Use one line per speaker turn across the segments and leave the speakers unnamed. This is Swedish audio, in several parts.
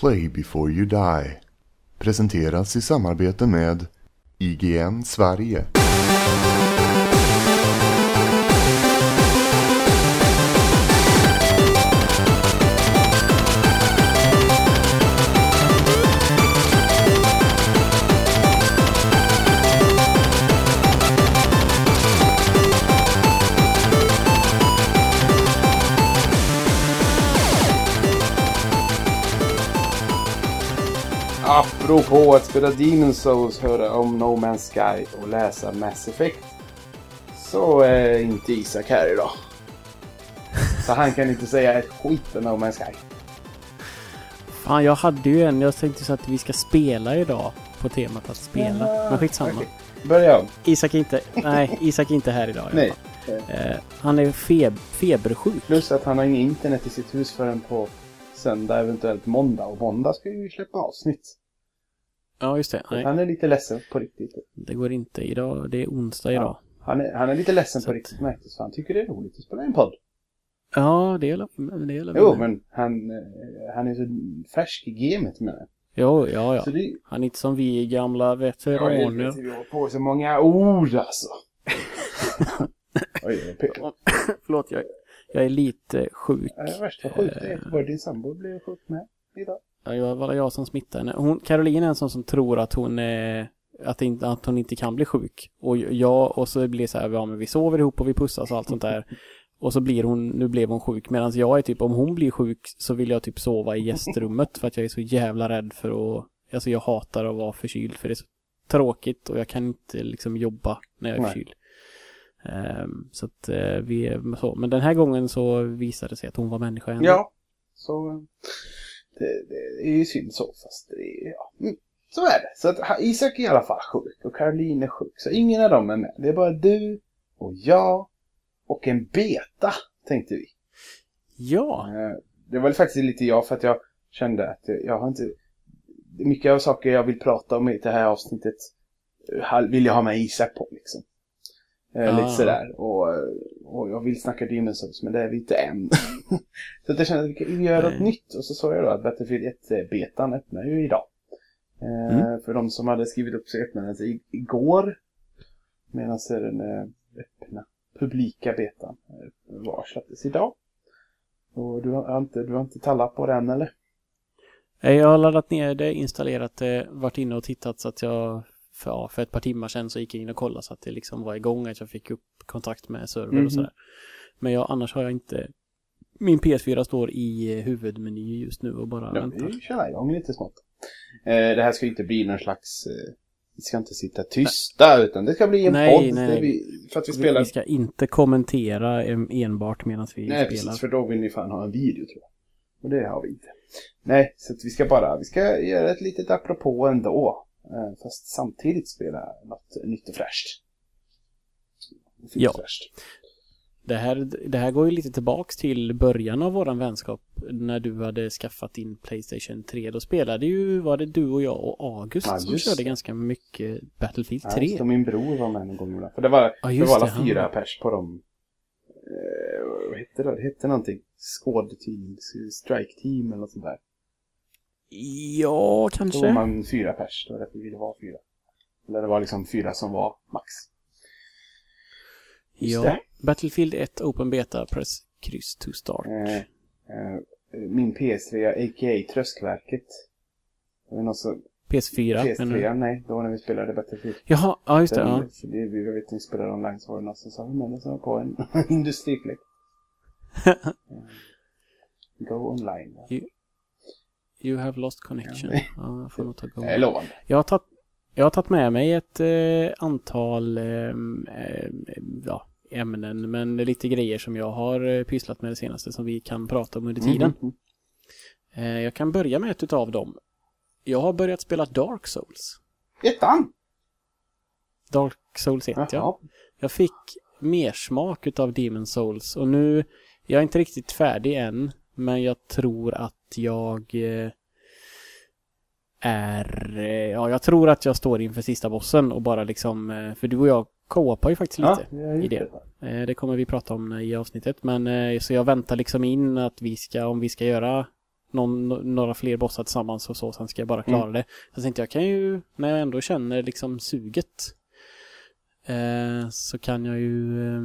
Play before you die. Presenteras i samarbete med IGN Sverige.
Apropå att spela Demon Souls, höra om No Man's Sky och läsa Mass Effect. Så är inte Isak här idag. Så han kan inte säga ett skit om No Man's Sky.
Fan, jag hade ju en. Jag tänkte så att vi ska spela idag på temat att spela. Men skitsamma.
Okej. Börja om.
Isak är inte... Nej, Isak är inte här idag.
Nej.
Eh, han är feb febersjuk.
Plus att han har inget internet i sitt hus förrän på söndag, eventuellt måndag. Och måndag ska ju släppa avsnitt.
Ja, just det. Nej,
Han är lite ledsen på riktigt.
det går inte idag. Det är onsdag idag.
Han är, han är lite ledsen
Så
på riktigt märktes för han tycker det är roligt att spela en podd.
Ja, det är väl-
Jo, men han, eh, han är så färsk i gamet med det.
Jo, ja, ja.
Det,
Han är inte som vi gamla
Ja,
veteraner.
helvete, vi har på så många ord alltså. Oj, jag.
Förlåt, jag, jag är lite sjuk.
Ja, Det värsta sjukt är att din sambo blev sjuk med idag.
Ja, Det var jag som smittade henne. Hon, Caroline är en sån som tror att hon är att, det inte, att hon inte kan bli sjuk. Och jag, och så blir det så här, ja men vi sover ihop och vi pussas och allt sånt där. Och så blir hon, nu blev hon sjuk. Medan jag är typ, om hon blir sjuk så vill jag typ sova i gästrummet för att jag är så jävla rädd för att, alltså jag hatar att vara förkyld för det är så tråkigt och jag kan inte liksom jobba när jag är
Nej.
förkyld. Ehm, så att eh, vi så. Men den här gången så visade det sig att hon var människa ändå.
Ja, så eh, det, det är ju synd så fast det är, ja. Mm, så är det. Så att Isak är i alla fall sjuk och Caroline är sjuk. Så ingen av dem är med. Det är bara du och jag och en beta tänkte vi.
Ja.
Eh, Det var faktiskt lite jag för att jag kände att jag har inte... Mycket av saker jag vill prata om i det här avsnittet eh, vill jag ha med Isak på liksom. Eh,
Ah.
Lite sådär. Och, eh, och jag vill snacka Demon Souls men det är vi inte än. så att jag kände att vi kan göra något nytt. Och så såg jag då att Battlefield 1-betan öppnar ju idag. Eh,
Mm.
För de som hade skrivit upp så öppnade den sig igår. Medan den eh, öppna publika betan eh, var släpptes idag. Och du har inte, du har inte tallat på den eller?
Eh, Jag har laddat ner det, installerat det, varit inne och tittat så att jag för, ja, för ett par timmar sedan så gick jag in och kollade så att det liksom var igång, att jag fick upp kontakt med server
Mhm.
och sådär. Men jag, annars har jag inte... Min PS4 står i huvudmeny just nu och bara
Ja,
väntar.
vi kör igång lite smått. Eh, det här ska ju inte bli någon slags... Eh, vi ska inte sitta tysta utan det ska bli en
Nej,
podd.
nej, nej.
vi, för att vi spelar...
vi ska inte kommentera enbart medan vi
nej,
spelar.
precis. För då vill ni fan ha en video tror jag. Och det har vi inte. Nej, så att vi ska bara... Vi ska göra ett litet apropå ändå. Eh, fast samtidigt spela något nytt och fräscht. Fint
Ja.
och fräscht.
Det här, det här går ju lite tillbaks till början av våran vänskap när du hade skaffat din Playstation 3. Då spelade ju, var det du och jag och August
Ja,
som körde
det.
ganska mycket Battlefield
Ja,
3.
just det, min bror var med någon gång. För det var,
Ja,
det var alla
det, han
fyra
var-
pers på dem. Eh, vad hette det? Det hette någonting. Skådeteam, strike team eller något sånt där.
Ja,
Då var
kanske.
man fyra pers. Det var därför vi ville vara fyra. Eller det var liksom fyra som var max. Just
Ja.
det.
Battlefield 1 Open Beta, press kryss to start.
Eh, eh, min PS3, a.k.a. Tröskverket. Det som,
PS4.
PS3,
menar du?
nej, då var när vi spelade Battlefield.
Jaha, ja just det.
Den-
Ja.
det, vi vet när vi spelade online så var det någon som sa men det var på en industrifläkt. Go online.
You have lost connection.
Ja.
Ja, jag får nog ta
Det är
igång.
lovande.
Jag har tagit jag har tagit med mig ett eh, antal eh, eh, ja, ämnen, men lite grejer som jag har eh, pysslat med det senaste som vi kan prata om under tiden.
Mhm.
Eh, jag kan börja med ett utav dem. Jag har börjat spela Dark Souls.
Ettan!
Dark Souls 1, ja. Jag fick mer smak utav Demon Souls och nu, jag är inte riktigt färdig än, men jag tror att jag eh, är, eh, ja jag tror att jag står inför sista bossen och bara liksom, eh, för du och jag co-opar ju faktiskt
Ja,
lite.
gjort
i det.
det.
Det kommer vi prata om i avsnittet, men så jag väntar liksom in att vi ska, om vi ska göra någon, några fler bossar tillsammans och så, sen ska jag bara klara
Mm.
det. Så tänkte jag kan ju, när jag ändå känner liksom suget, eh, så kan jag ju eh,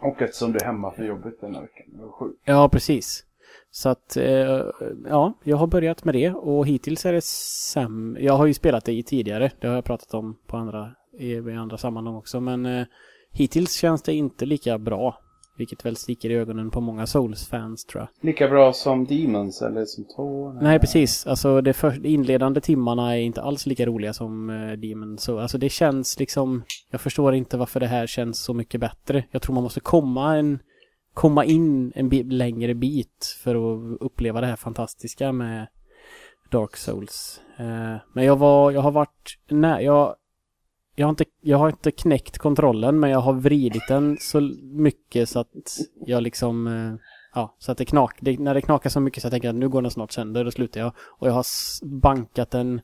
Och eftersom du är hemma för jobbet den här veckan. Det var sjukt.
Ja, precis. Så att, eh, ja, jag har börjat med det och hittills är det sämre. Jag har ju spelat det i tidigare, det har jag pratat om på andra, i, i andra sammanhang också, men eh, hittills känns det inte lika bra. Vilket väl sticker i ögonen på många Souls-fans tror jag.
Lika bra som Demons eller som två?
Nej, precis. Alltså för, de inledande timmarna är inte alls lika roliga som uh, Demon. Så, alltså det känns liksom... Jag förstår inte varför det här känns så mycket bättre. Jag tror man måste komma en... Komma in en bi längre bit för att uppleva det här fantastiska med Dark Souls. Eh, men jag var... Jag har varit... Nej, jag... Jag har, inte, jag har inte knäckt kontrollen men jag har vridit den så mycket så att jag liksom... eh, Ja, så att det knak, det, när det knakar så mycket så jag tänker att nu går den snart sönder, då slutar jag. Och jag har bankat den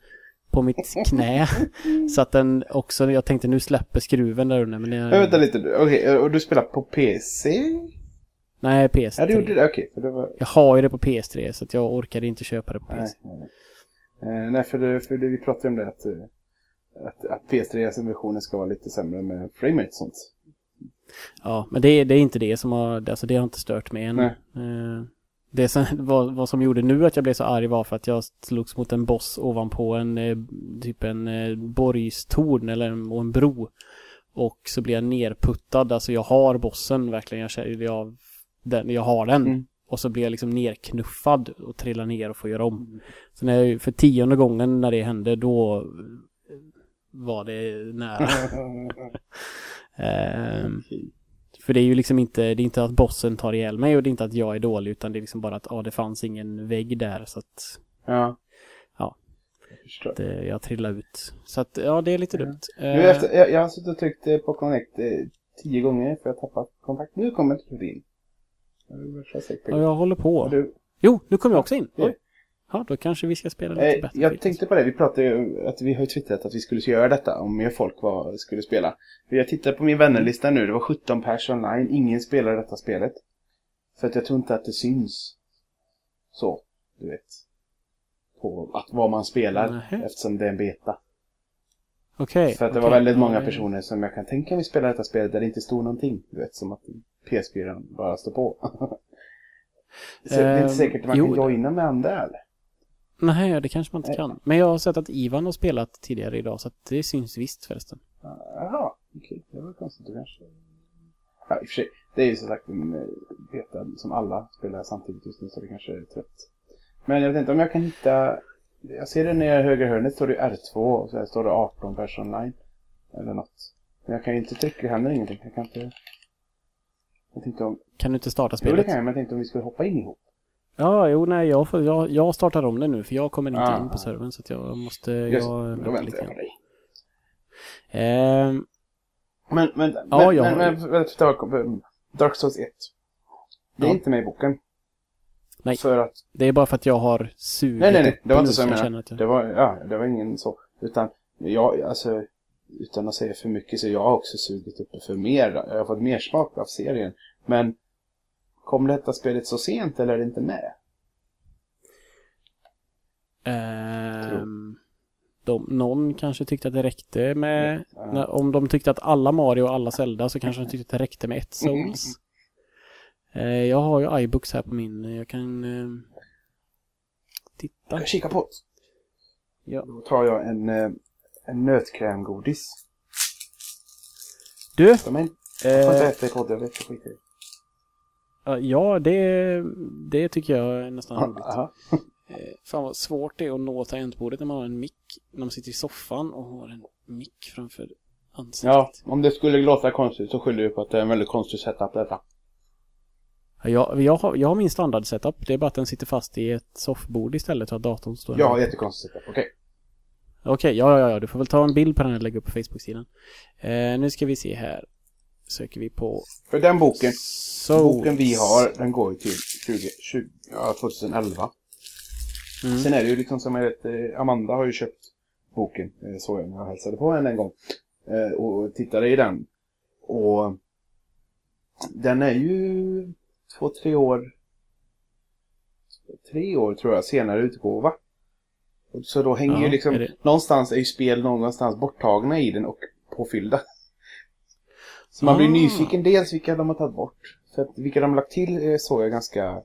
på mitt knä. så att den också, jag tänkte nu släpper skruven där under. Men
Men vänta lite, okej, och du spelar på PC?
Nej, PS3.
Ja, du gjorde det, okej. det var...
Jag har ju det på PS3 så att jag orkade inte köpa det på
Nej,
PS.
nej, nej. Eh, nej för, det, för det, vi pratade om det att, eh, att, att PS3-versionen ska vara lite sämre med framerate och sånt.
Ja, men det, det är inte det som har, alltså det har inte stört mig än. Eh, Det som, vad, vad som gjorde nu att jag blev så arg var för att jag slogs mot en boss ovanpå en eh, typ en eh, borgstorn eller en, och en bro. Och så blev jag nerputtad, alltså jag har bossen verkligen, jag, jag, den, jag har den.
Mm.
Och så blir jag liksom nerknuffad och trillar ner och får göra om. Så när jag, för tionde gången när det hände då var det nära. Ehm, för det är ju liksom inte, det är inte att bossen tar ihjäl mig och det är inte att jag är dålig utan det är liksom bara att ja, det fanns ingen vägg där så att
ja.
Ja.
Jag
det, jag trillade ut. Så att ja, det är lite
Ja.
dumt.
Nu
Eh,
efter, jag, jag har suttit och tryckt eh, på Connect eh, tio gånger för jag har tappat kontakt. Nu kommer inte du in. Jag är värsta säker på
ja, jag håller på.
Du,
Jo, nu kom jag också in.
Ja.
Oj. Ja, då kanske vi ska spela lite
eh,
bättre.
jag tänkte på det, vi pratade ju att vi har ju twittrat att vi skulle göra detta om mer folk var, skulle spela. För jag tittar på min vännerlista nu, det var 17 pers online, ingen spelar detta spelet. För att jag tror inte att det syns så, du vet. På att vad man spelar,
Nähä.
eftersom det är en beta.
Okej.
För att det
okej.
var väldigt många personer som jag kan tänka mig spela detta spelet där det inte stod någonting. Du vet, som att PS4 bara står på. så det är inte säkert att man
jo.
kan joina med andra eller?
Nej, det kanske man inte
Nej.
kan. Men jag har sett att Ivan har spelat tidigare idag så att det syns visst förresten.
Jaha, okej. Det var konstigt. Du kanske... Ja, i och för sig. Det är ju som sagt en eh, beta som alla spelar samtidigt just nu så det kanske är trött. Men jag vet inte om jag kan hitta... Jag ser det nere i högra hörnet står det R2 och så här står det 18 pers online. Eller något. Men jag kan ju inte trycka, det händer ingenting. Jag kan inte... Jag tänkte om...
Kan du inte starta
Jo, det
spelet?
kan jag, men jag tänkte om vi skulle hoppa in ihop.
Ja, jo, nej, jag, får, jag, jag startar om det nu för jag kommer inte
Ah.
in på servern så att jag måste...
Just,
jag,
då
vänta
väntar
lite
jag på dig.
Ehm,
Men, men,
Ja,
men,
jag
men, men, Dark, Dark Souls 1. Det är
Ja.
inte med i boken.
Nej.
För att
det är bara för att jag har sugit
Nej, nej, nej. Det var inte så jag menade.
jag...
Det var, ja, det var ingen så. Utan, jag, alltså, utan att säga för mycket så jag har också sugit upp det för mer. Jag har fått mer smak av serien. Men, kom detta spelet så sent eller är det inte med?
Ehm, de, någon kanske tyckte att det räckte med...
Ja.
När, om de tyckte att alla Mario och alla Zelda så kanske de tyckte att det räckte med ett
Mm,
Souls. Eh, jag har ju iBooks här på min. Jag kan eh, titta.
Jag kika på det.
Ja.
Då tar jag en, eh, en nötkrämgodis.
Du!
De är, jag får inte
Eh,
äta i podd, jag vet i det.
ja, det, det tycker jag är nästan roligt.
Aha.
Eh, fan vad svårt det är att nå tangentbordet när man har en mick. När man sitter i soffan och har en mick framför ansiktet.
Ja, om det skulle låta konstigt så skyller du på att det är en väldigt konstig setup detta.
Ja, Jag, jag, har, jag har min standard setup. Det är bara att den sitter fast i ett soffbord istället och att datorn står
Jag
här.
har jättekonstig setup, okej.
Okej, ja, ja, ja. Du får väl ta en bild på den och lägga upp på Facebook-sidan. Eh, nu ska vi se här. Söker vi på
För den boken,
Souls.
boken vi har, den går ju till 20, 20, ja, 2011.
Mm.
Sen är det ju liksom som jag vet, eh, Amanda har ju köpt boken, eh, såg jag när jag hälsade på henne en gång. Eh, och tittade i den. Och den är ju två, tre år, tre år tror jag, senare utgåva. Så då hänger
Ja,
ju liksom,
är det-
någonstans är ju spel någonstans borttagna i den och påfyllda. Så man blir
Ah.
nyfiken dels vilka de har tagit bort. För att vilka de har lagt till eh, såg jag ganska,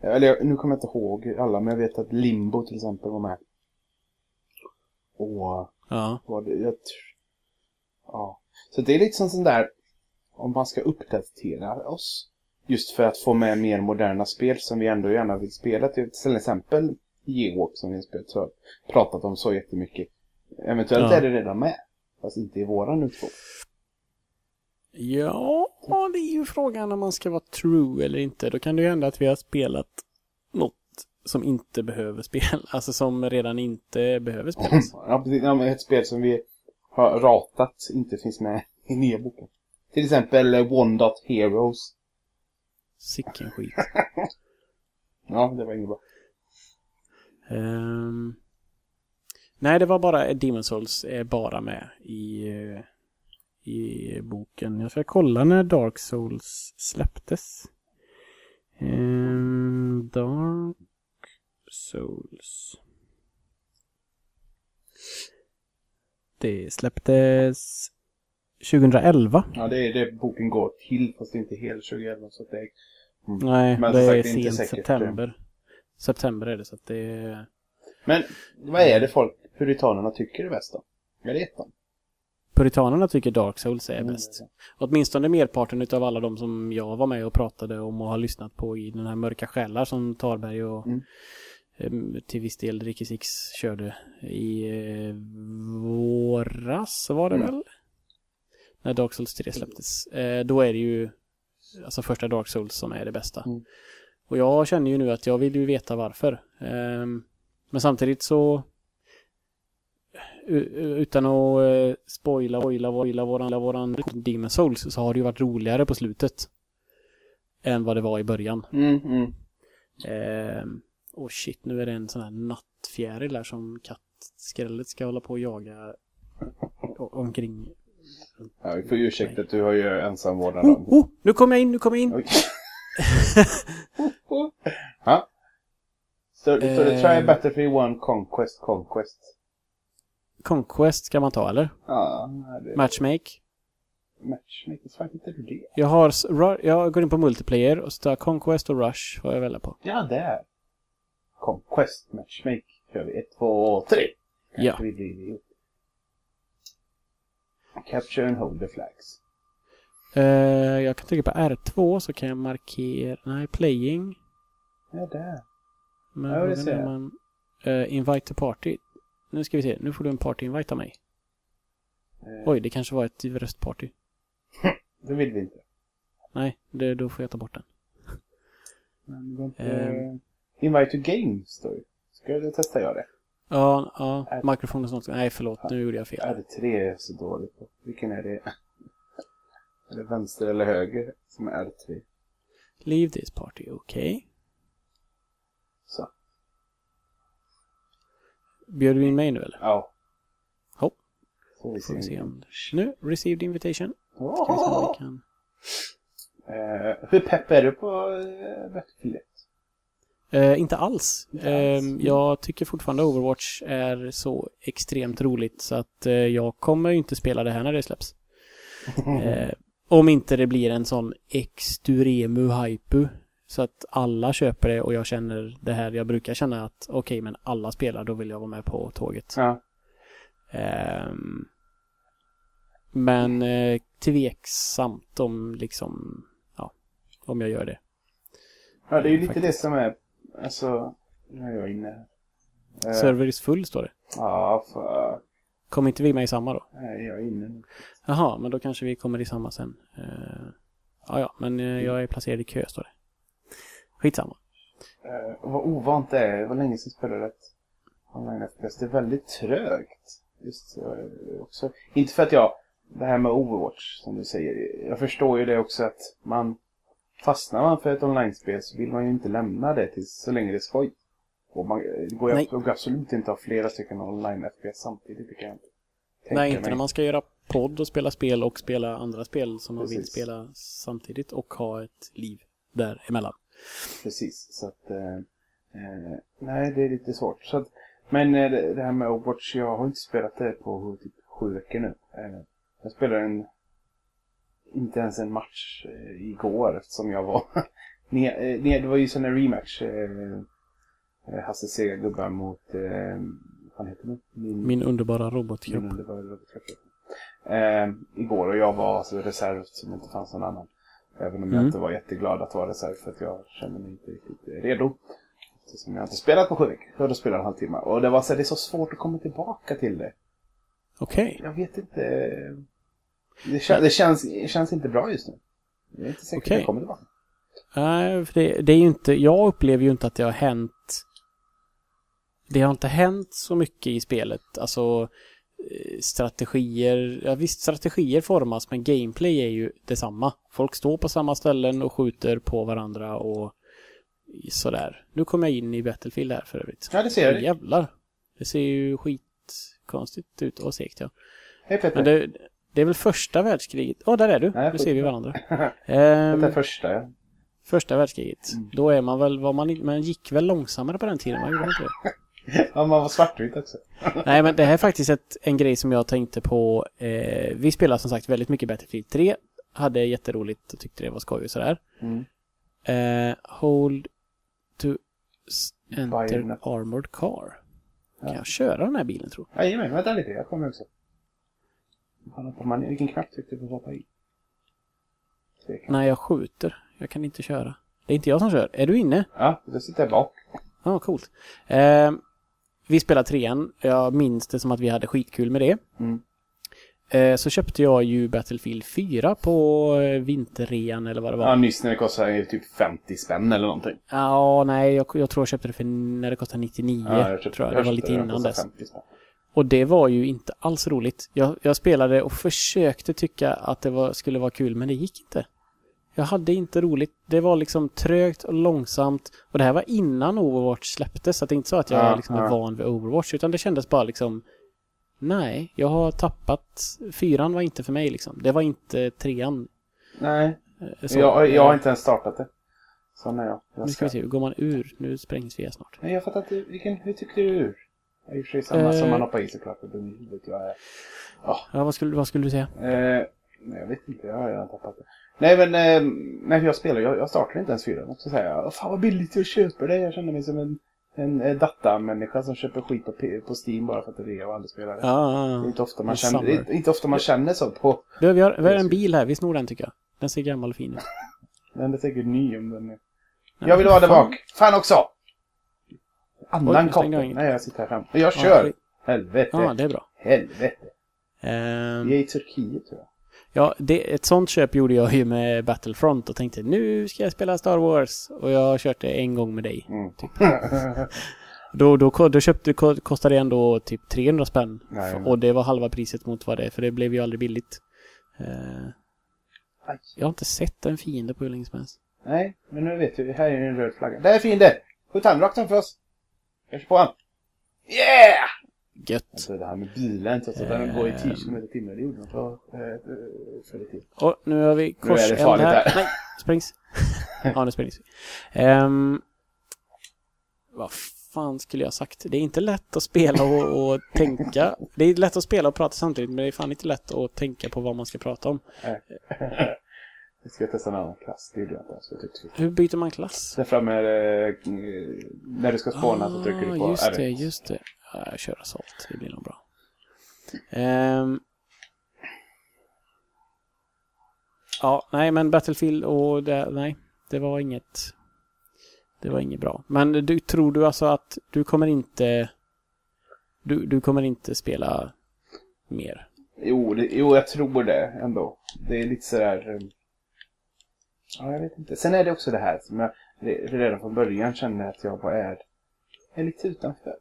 eller nu kommer jag inte ihåg alla, men jag vet att Limbo till exempel var med. Och
Ja.
var det, jag ja. Så det är lite som sån där, om man ska uppdatera oss. Just för att få med mer moderna spel som vi ändå gärna vill spela. Till exempel Geowalk som vi har spelat, så, pratat om så jättemycket. Eventuellt
Ja.
är det redan med. Fast inte i våran utgåva.
Ja, det är ju frågan om man ska vara true eller inte. Då kan det ju hända att vi har spelat något som inte behöver spela. Alltså som redan inte behöver spelas.
Ja, precis. Ja, ett spel som vi har ratat inte finns med i nya boken. Till exempel One Dot Heroes.
Sicken skit.
Ja, det var inget bra.
Ehm, nej, det var bara Demon Souls är bara med i, i boken. Jag ska kolla när Dark Souls släpptes. Ehm, Dark Souls. Det släpptes 2011.
Ja, det är det boken går till, fast det är inte helt 2011. Så det är...
Nej,
Men
det är sent september. September är det så att det är...
Men vad är det folk, puritanerna tycker är bäst då? Är det ettan?
Puritanerna tycker Dark Souls är
Mm,
bäst. Åtminstone merparten utav alla de som jag var med och pratade om och har lyssnat på i den här Mörka Själar som Tarberg och
Mm.
em, till viss del Ricky Six körde i eh, våras var det
Mm.
väl? När Dark Souls 3 släpptes. Eh, då är det ju alltså första Dark Souls som är det bästa.
Mm.
Och jag känner ju nu att jag vill ju veta varför. Ehm, men samtidigt så utan att eh, spoila, spoila, spoila våran, våran Demon Souls så har det ju varit roligare på slutet. Än vad det var i början.
Mm, mm.
Ehm, och shit, nu är det en sån här nattfjäril där som kattskrället ska hålla på och jaga omkring.
Ja, vi får ursäkta att du har ju ensamvårdnad.
Oh, oh, nu kommer jag in, nu kommer jag in!
Ja. Så, så det
Eh.
try Battlefield 1 Conquest Conquest.
Conquest ska man ta eller?
Ja, det
Matchmake.
matchmaking. Fan inte du det?
Jag har, jag går in på multiplayer och så tar Conquest och Rush får jag välja på.
Ja, där. Conquest Matchmake. Kör vi. ett, två, tre.
Ja.
Kanske vi blir ihop. Capture and hold the flags.
Eh, jag kan trycka på R2 så kan jag markera, nej, playing.
Ja, där.
Men
Ja, det ser jag.
man, eh, invite to party. Nu ska vi se, nu får du en party-invite av mig.
Eh,
Oj, det kanske var ett röstparty.
Det vill vi inte.
Nej, det, då får jag ta bort den.
Men det inte...
Ehm.
Invite to game, står det. Ska jag testa jag det?
Ja, ja,
R-
mikrofonen snart. Nej, förlåt, nu gjorde jag fel.
R3 är så dåligt. Vilken är det? Är det vänster eller höger som är R3?
Leave this party, okej.
Så.
Bjöd du in mig nu eller?
Ja.
Hopp.
Får vi
Får vi se
se.
om... Nu, received invitation. Ska vi se
Oh!
om vi kan...
Eh, hur pepp är du på uh, Battlefield 1?
Eh, inte alls. Eh, jag tycker fortfarande Overwatch är så extremt roligt så att eh, jag kommer ju inte spela det här när det släpps. Om inte det blir en sån extremu hype så att alla köper det och jag känner det här jag brukar känna att okej men alla spelar då vill jag vara med på tåget.
Ja.
Ehm, men eh, tveksamt om liksom ja, om jag gör det.
ja, det är ju lite
Faktiskt.
det som är... Alltså, nu är jag inne. Eh,
Server is full står det.
Ja, för...
Kommer inte vi med i samma då?
Nej, jag är inne nu.
Jaha, men då kanske vi kommer i samma sen. Uh, ja, ja, men eh, jag är placerad i kö står det. Skitsamma.
Eh, vad ovant det är. Vad länge sedan jag spelade ett online FPS. Det är väldigt trögt. Just eh, också. Inte för att jag... Det här med Overwatch, som du säger. Jag förstår ju det också att man... Fastnar man för ett online-spel så vill man ju inte lämna det till så länge det är skoj. Och man, det går ju absolut inte att ha flera stycken online-FPS samtidigt. Det kan jag inte
Nej, inte
mig.
när man ska göra podd och spela spel och spela andra spel som man vill spela samtidigt och ha ett liv däremellan.
Precis, så att... Eh, Eh, nej, det är lite svårt. Så att, men eh, det, det här med Overwatch, jag har inte spelat det på typ sju veckor nu. Eh, jag spelade en, inte ens en match eh, igår eftersom jag var ner, eh, det var ju sån en rematch. Eh, eh, Hasse Sega gubbar mot, eh, vad heter det? Min,
Min underbara robotkropp.
min underbara robotkropp. Eh, igår och jag var alltså reserv som inte fanns någon annan. Även om jag
Mm.
inte var jätteglad att vara reserv för att jag kände mig inte riktigt redo. Eftersom jag inte spelat på sju veckor. Jag hade spelat en halvtimme. Och det var så det är så svårt att komma tillbaka till det.
Okej.
Jag vet inte. Det, kän, det, känns, det känns inte bra just nu. Jag är inte säker på att
Okej.
jag kommer tillbaka.
Nej, för det, det är ju inte, jag upplever ju inte att det har hänt det har inte hänt så mycket i spelet. Alltså eh, strategier, ja visst strategier formas men gameplay är ju detsamma. Folk står på samma ställen och skjuter på varandra och sådär. Nu kommer jag in i Battlefield här för övrigt.
Ja, det ser jag.
Jävlar. Det ser ju skitkonstigt ut och segt ja.
Hej Petter.
Men det, det är väl första världskriget? Ja, där är du.
Nej,
Nu ser vi varandra.
det
Ehm,
är första, ja.
Första världskriget.
Mm.
Då är man väl, var man, man gick väl långsammare på den tiden, man gjorde inte det?
Ja, man var svartvit också.
Nej, men det här är faktiskt ett, en grej som jag tänkte på. Eh, vi spelar som sagt väldigt mycket Battlefield 3. Hade jätteroligt och tyckte det var skoj och sådär.
Mm.
Eh, hold to enter
Bayonet.
armored car. Kan
Ja.
jag köra den här bilen tror du?
Jajamän, vänta lite. Jag kommer också. Man, vilken knapp tryckte du på att hoppa i? Kan-
Nej, jag skjuter. Jag kan inte köra. Det är inte jag som kör. Är du inne?
Ja, då sitter jag bak.
Ja, coolt. Eh, vi spelar trean. Jag minns det som att vi hade skitkul med det.
Mm.
Eh, så köpte jag ju Battlefield 4 på eh, vinterrean eller vad det var.
Ja,
Ja,
nyss när det kostade typ 50 spänn eller någonting.
nej, jag, jag tror jag köpte det för när det kostade 99.
Ja, jag köpte,
tror jag. Det var lite innan dess.
50 spänn.
Och det var ju inte alls roligt. Jag, jag spelade och försökte tycka att det var, skulle vara kul, men det gick inte. Jag hade inte roligt. Det var liksom trögt och långsamt. Och det här var innan Overwatch släpptes, så det är inte så att jag
Ja,
liksom är
ja.
van vid Overwatch, utan det kändes bara liksom Nej, jag har tappat. Fyran var inte för mig liksom. Det var inte trean.
Nej,
eh, så.
jag, jag har inte ens startat det. Så nej, jag,
Nu
jag
ska vi se, går man ur? Nu sprängs vi snart.
Nej, jag fattar inte. Vilken, hur tyckte du ur? Det är i och för sig samma
Eh.
som man hoppar i såklart. Det är är.
Ja, vad skulle, vad skulle du säga?
Eh, nej, jag vet inte. Jag har redan tappat det. Nej, men eh, nej, jag spelar. Jag, jag startar inte ens fyran. Så säger jag, fan vad billigt jag köper det. Jag känner mig som en, en eh, datamänniska som köper skit på, på Steam bara för att det är rea och aldrig spelar det.
Ja,
Det är inte ofta man
En
känner, det är inte ofta man känner så på.
Vi har, vi har en bil här, vi snor den tycker jag. Den ser gammal och fin ut.
Den är säkert ny om den är...
Ja,
Jag vill ha där bak. Fan också! Annan koppel.
jag.
Nej, jag sitter här fram. Jag
Ja,
kör!
vi-
Helvete!
Ja, det är bra.
Helvete!
Ehm,
Vi är i Turkiet tror jag.
Ja, det, ett sånt köp gjorde jag ju med Battlefront och tänkte nu ska jag spela Star Wars. Och jag har kört det en gång med dig.
Mm.
Då, då, ko- då köpte, ko- kostade det ändå typ 300 spänn.
Nej.
Och det var halva priset mot vad det är, för det blev ju aldrig billigt.
Aj.
jag har inte sett en fiende på hur länge som helst.
Nej, men nu vet vi. Här är en röd flagga. Där är fiende! Skjut han rakt framför oss. Kör på han. Yeah!
Gött.
Alltså det här med bilen, trots att den går i 10 km i timmen. Det gjorde de för, eh, eh, för det till.
Och nu har vi
Nu är det
korseld
farligt
här.
här.
Nej, sprängs. ja, nu sprängs vi. Um, vad fan skulle jag sagt? Det är inte lätt att spela och, och tänka. Det är lätt att spela och prata samtidigt, men det är fan inte lätt att tänka på vad man ska prata om.
Jag ska testa en annan klass. Det gjorde jag inte ens.
Hur byter man klass?
Där framme eh, när du ska spåna så trycker du på
Ah, just
R1.
det, just det. Ja, jag kör assault, det blir nog bra. Um, ja, nej men Battlefield och det, nej, det var inget, det var inget bra. Men du, tror du alltså att du kommer inte, du, du kommer inte spela mer?
Jo, det, jo, jag tror det ändå. Det är lite sådär... Eh, ja, jag vet inte. Sen är det också det här som jag redan från början kände att jag bara är, är lite utanför.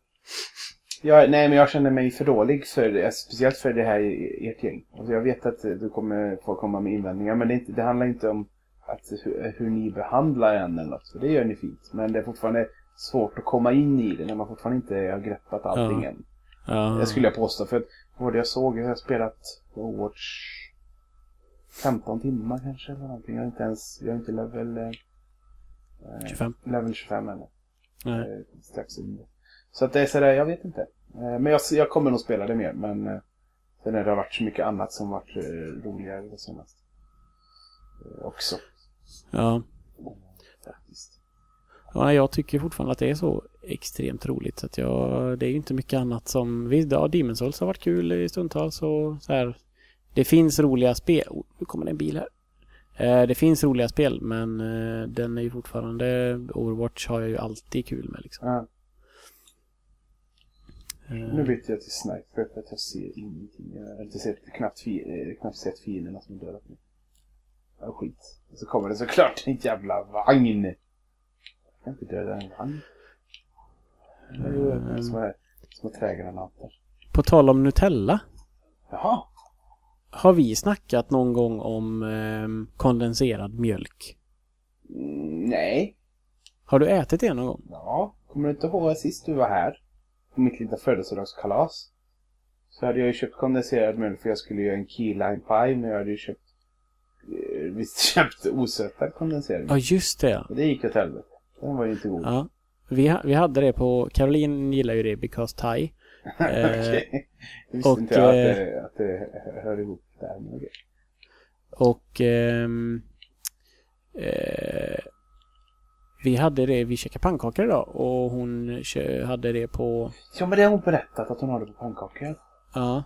Jag, nej, men jag känner mig för dålig för speciellt för det här ert gäng. Alltså, jag vet att du kommer få komma med invändningar, men det, inte, det handlar inte om att, hur, hur ni behandlar en eller något, för det gör ni fint. Men det är fortfarande svårt att komma in i det när man fortfarande inte har greppat allting
Ja.
än.
Ja,
Det skulle jag påstå. För att, vad jag såg? Jag har spelat Overwatch 15 timmar kanske eller någonting. Jag är inte ens, jag är inte level, eh,
25.
level 25 ännu.
Nej.
Eh, strax under. Så att det är sådär, jag vet inte. Eh, men jag, jag kommer nog spela det mer, men eh, sen har det varit så mycket annat som varit eh, roligare det senaste. Också,
Ja.
faktiskt.
ja. Jag tycker fortfarande att det är så extremt roligt. Så att jag, det är ju inte mycket annat som... Visst, ja, Demon's Souls har varit kul i stundtals och så här. Det finns roliga spel. Oh, nu kommer det en bil här. Eh, det finns roliga spel, men eh, den är ju fortfarande... Overwatch har jag ju alltid kul med liksom.
Ja,
Eh,
nu byter jag till sniper för att jag ser ingenting. Jag har inte sett, knappt, eh, knappt sett fienderna som dödat nu. Ja, skit. Och så kommer det såklart en jävla vagn. Jag kan inte döda en vagn.
Mm.
små, små trägranater.
På tal om Nutella.
Jaha.
Har vi snackat någon gång om ehm, kondenserad mjölk?
Mm, nej.
Har du ätit det någon gång?
Ja. Kommer du inte ihåg sist du var här? På mitt lilla födelsedagskalas. Så hade jag ju köpt kondenserad mjölk för jag skulle göra en key lime pie. Men jag hade ju köpt... eh, Visst köpt osötad kondenserad
Ja,
mjölk.
just det.
Och det gick åt helvete. Den var ju inte god.
Ja. Vi, ha- vi hade det på... Caroline gillar ju det because Thai.
Okej. Det visste
och,
inte jag att
eh,
det, att det hör ihop där. Men okej.
Och... ehm, eh, vi hade det... Vi käkade pannkakor idag och hon hade det på...
Ja men det har hon berättat att hon har det på pannkakor.
Ja.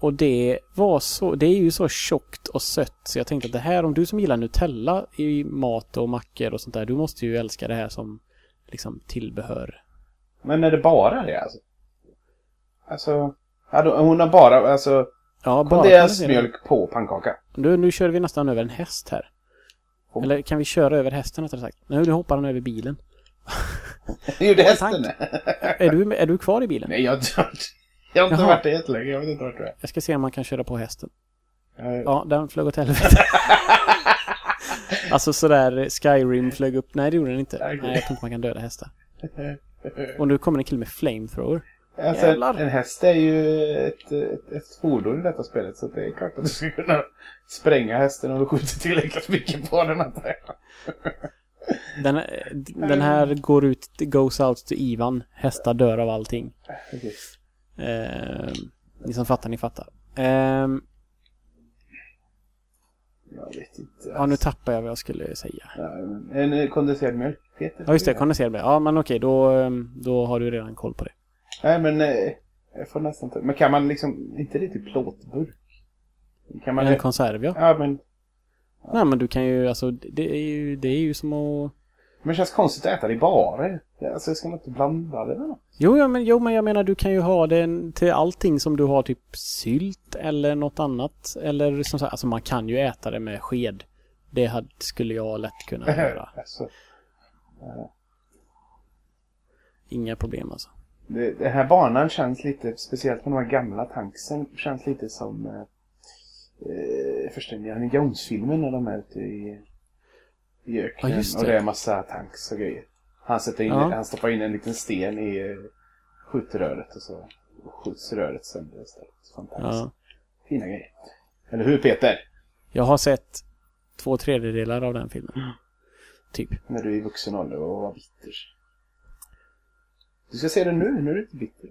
Och det var så... Det är ju så tjockt och sött så jag tänkte att det här, om du som gillar Nutella i mat och mackor och sånt där, du måste ju älska det här som liksom tillbehör.
Men är det bara det alltså? Alltså... Hon har bara, alltså...
Ja,
Kondenserad
kondenserad-
mjölk på pannkaka.
Nu, nu kör vi nästan över en häst här.
Oh.
Eller kan vi köra över hästen rättare sagt? Nu, nu hoppar han över bilen.
Gjorde
Åh,
hästen det?
Är du, är du kvar i bilen?
Nej, jag varit... Jag har inte
Jaha.
varit det jättelänge. Jag vet inte vart du är.
Jag ska se om man kan köra på hästen.
Jag-
Ja, den flög åt helvete. alltså sådär Skyrim flög upp. Nej, det gjorde den inte.
Okej.
Nej, jag tror inte man kan döda hästar. Och nu kommer en kille med flamethrower.
Alltså,
Jävlar.
en häst är ju ett, ett, ett fordon i detta spelet. Så det är klart att du ska kunna spränga hästen om du skjuter tillräckligt mycket på den.
Den, den här går ut, goes out to Ivan. Hästar dör av allting.
Okej.
Eh, ni som fattar, ni fattar. Eh,
Jag vet inte.
ja, nu tappar jag vad jag skulle säga.
Ja, En kondenserad mjölk.
Ja, just det. Kondenserad mjölk. Ja, men okej. Då, ehm, då har du redan koll på det.
Nej, men eh, jag får nästan ta... Men kan man liksom... Inte det typ plåtburk? Kan man...
En konserv, ja.
ja, men...
Nej, men du kan ju, alltså, det är ju, det är ju som att...
Men det känns konstigt att äta det i barer. Alltså, ska man inte blanda det med något?
Jo, ja, men, jo, men jag menar du kan ju ha den till allting som du har typ sylt eller något annat. Eller som sagt, alltså man kan ju äta det med sked. Det hade, skulle jag lätt kunna göra.
alltså,
Inga problem alltså.
Det, den här banan känns lite, speciellt med de här gamla tanksen, känns lite som eh, eh, första Indiana Jones-filmen när de är ute i, i öknen.
Ja, just
och
det.
det är massa tanks och grejer. Han, sätter in,
Ja.
han stoppar in en liten sten i eh, skjutröret och så skjuts röret sönder istället. Fantastiskt.
Ja.
Fina grejer. Eller hur Peter?
Jag har sett två tredjedelar av den filmen. Typ.
När du är i vuxen ålder och var bitter. Du ska se det nu, nu är du inte bitter.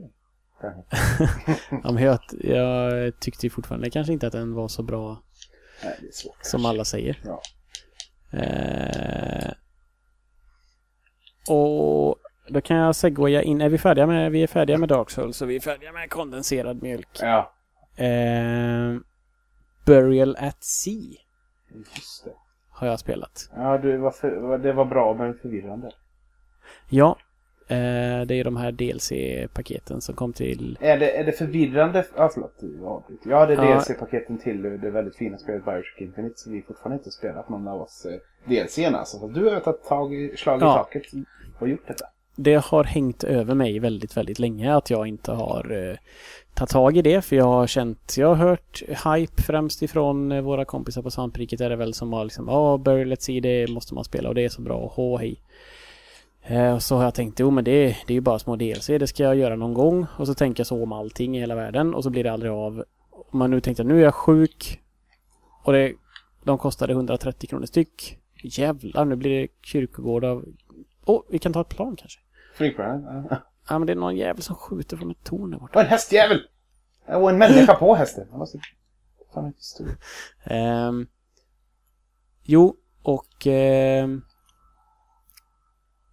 Ja, men jag, jag tyckte ju fortfarande kanske inte att den var så bra
Nej, svårt.
som
kanske.
alla säger.
Ja.
Eh, och då kan jag segwaya in. Är vi färdiga med, vi är färdiga med Dark Souls så vi är färdiga med kondenserad mjölk.
Ja,
Eh, Burial at Sea
just det.
har jag spelat.
Ja, du, var för, det var bra men förvirrande.
Ja, det är de här DLC-paketen som kom till...
Är det, är det förvirrande? Ja, förlåt. Ja, det är
Ja.
DLC-paketen till det väldigt fina spelet Bioshock Infinite som vi fortfarande inte spelat någon av oss eh, DLCn alltså. Så du har tagit tag i, slag i
Ja.
taket och gjort detta.
Det har hängt över mig väldigt, väldigt länge att jag inte har eh, tagit tag i det. För jag har känt, jag har hört hype främst ifrån eh, våra kompisar på Svampriket är det väl som har liksom Ja, Burial Let's See, det måste man spela och det är så bra och hej. Eh, och så har jag tänkt, jo men det, det är ju bara små DLC, det ska jag göra någon gång. Och så tänker jag så om allting i hela världen och så blir det aldrig av. Men nu tänkte jag, nu är jag sjuk. Och det, de kostade 130 kronor styck. Jävlar, nu blir det kyrkogård av Åh, vi kan ta ett plan kanske.
Flygplanen? Ja.
Ja, men det är någon jävel som skjuter från ett torn där borta.
En hästjävel! Och en människa på hästen. Han måste... Fan, inte stor.
Ehm, jo, och ehm,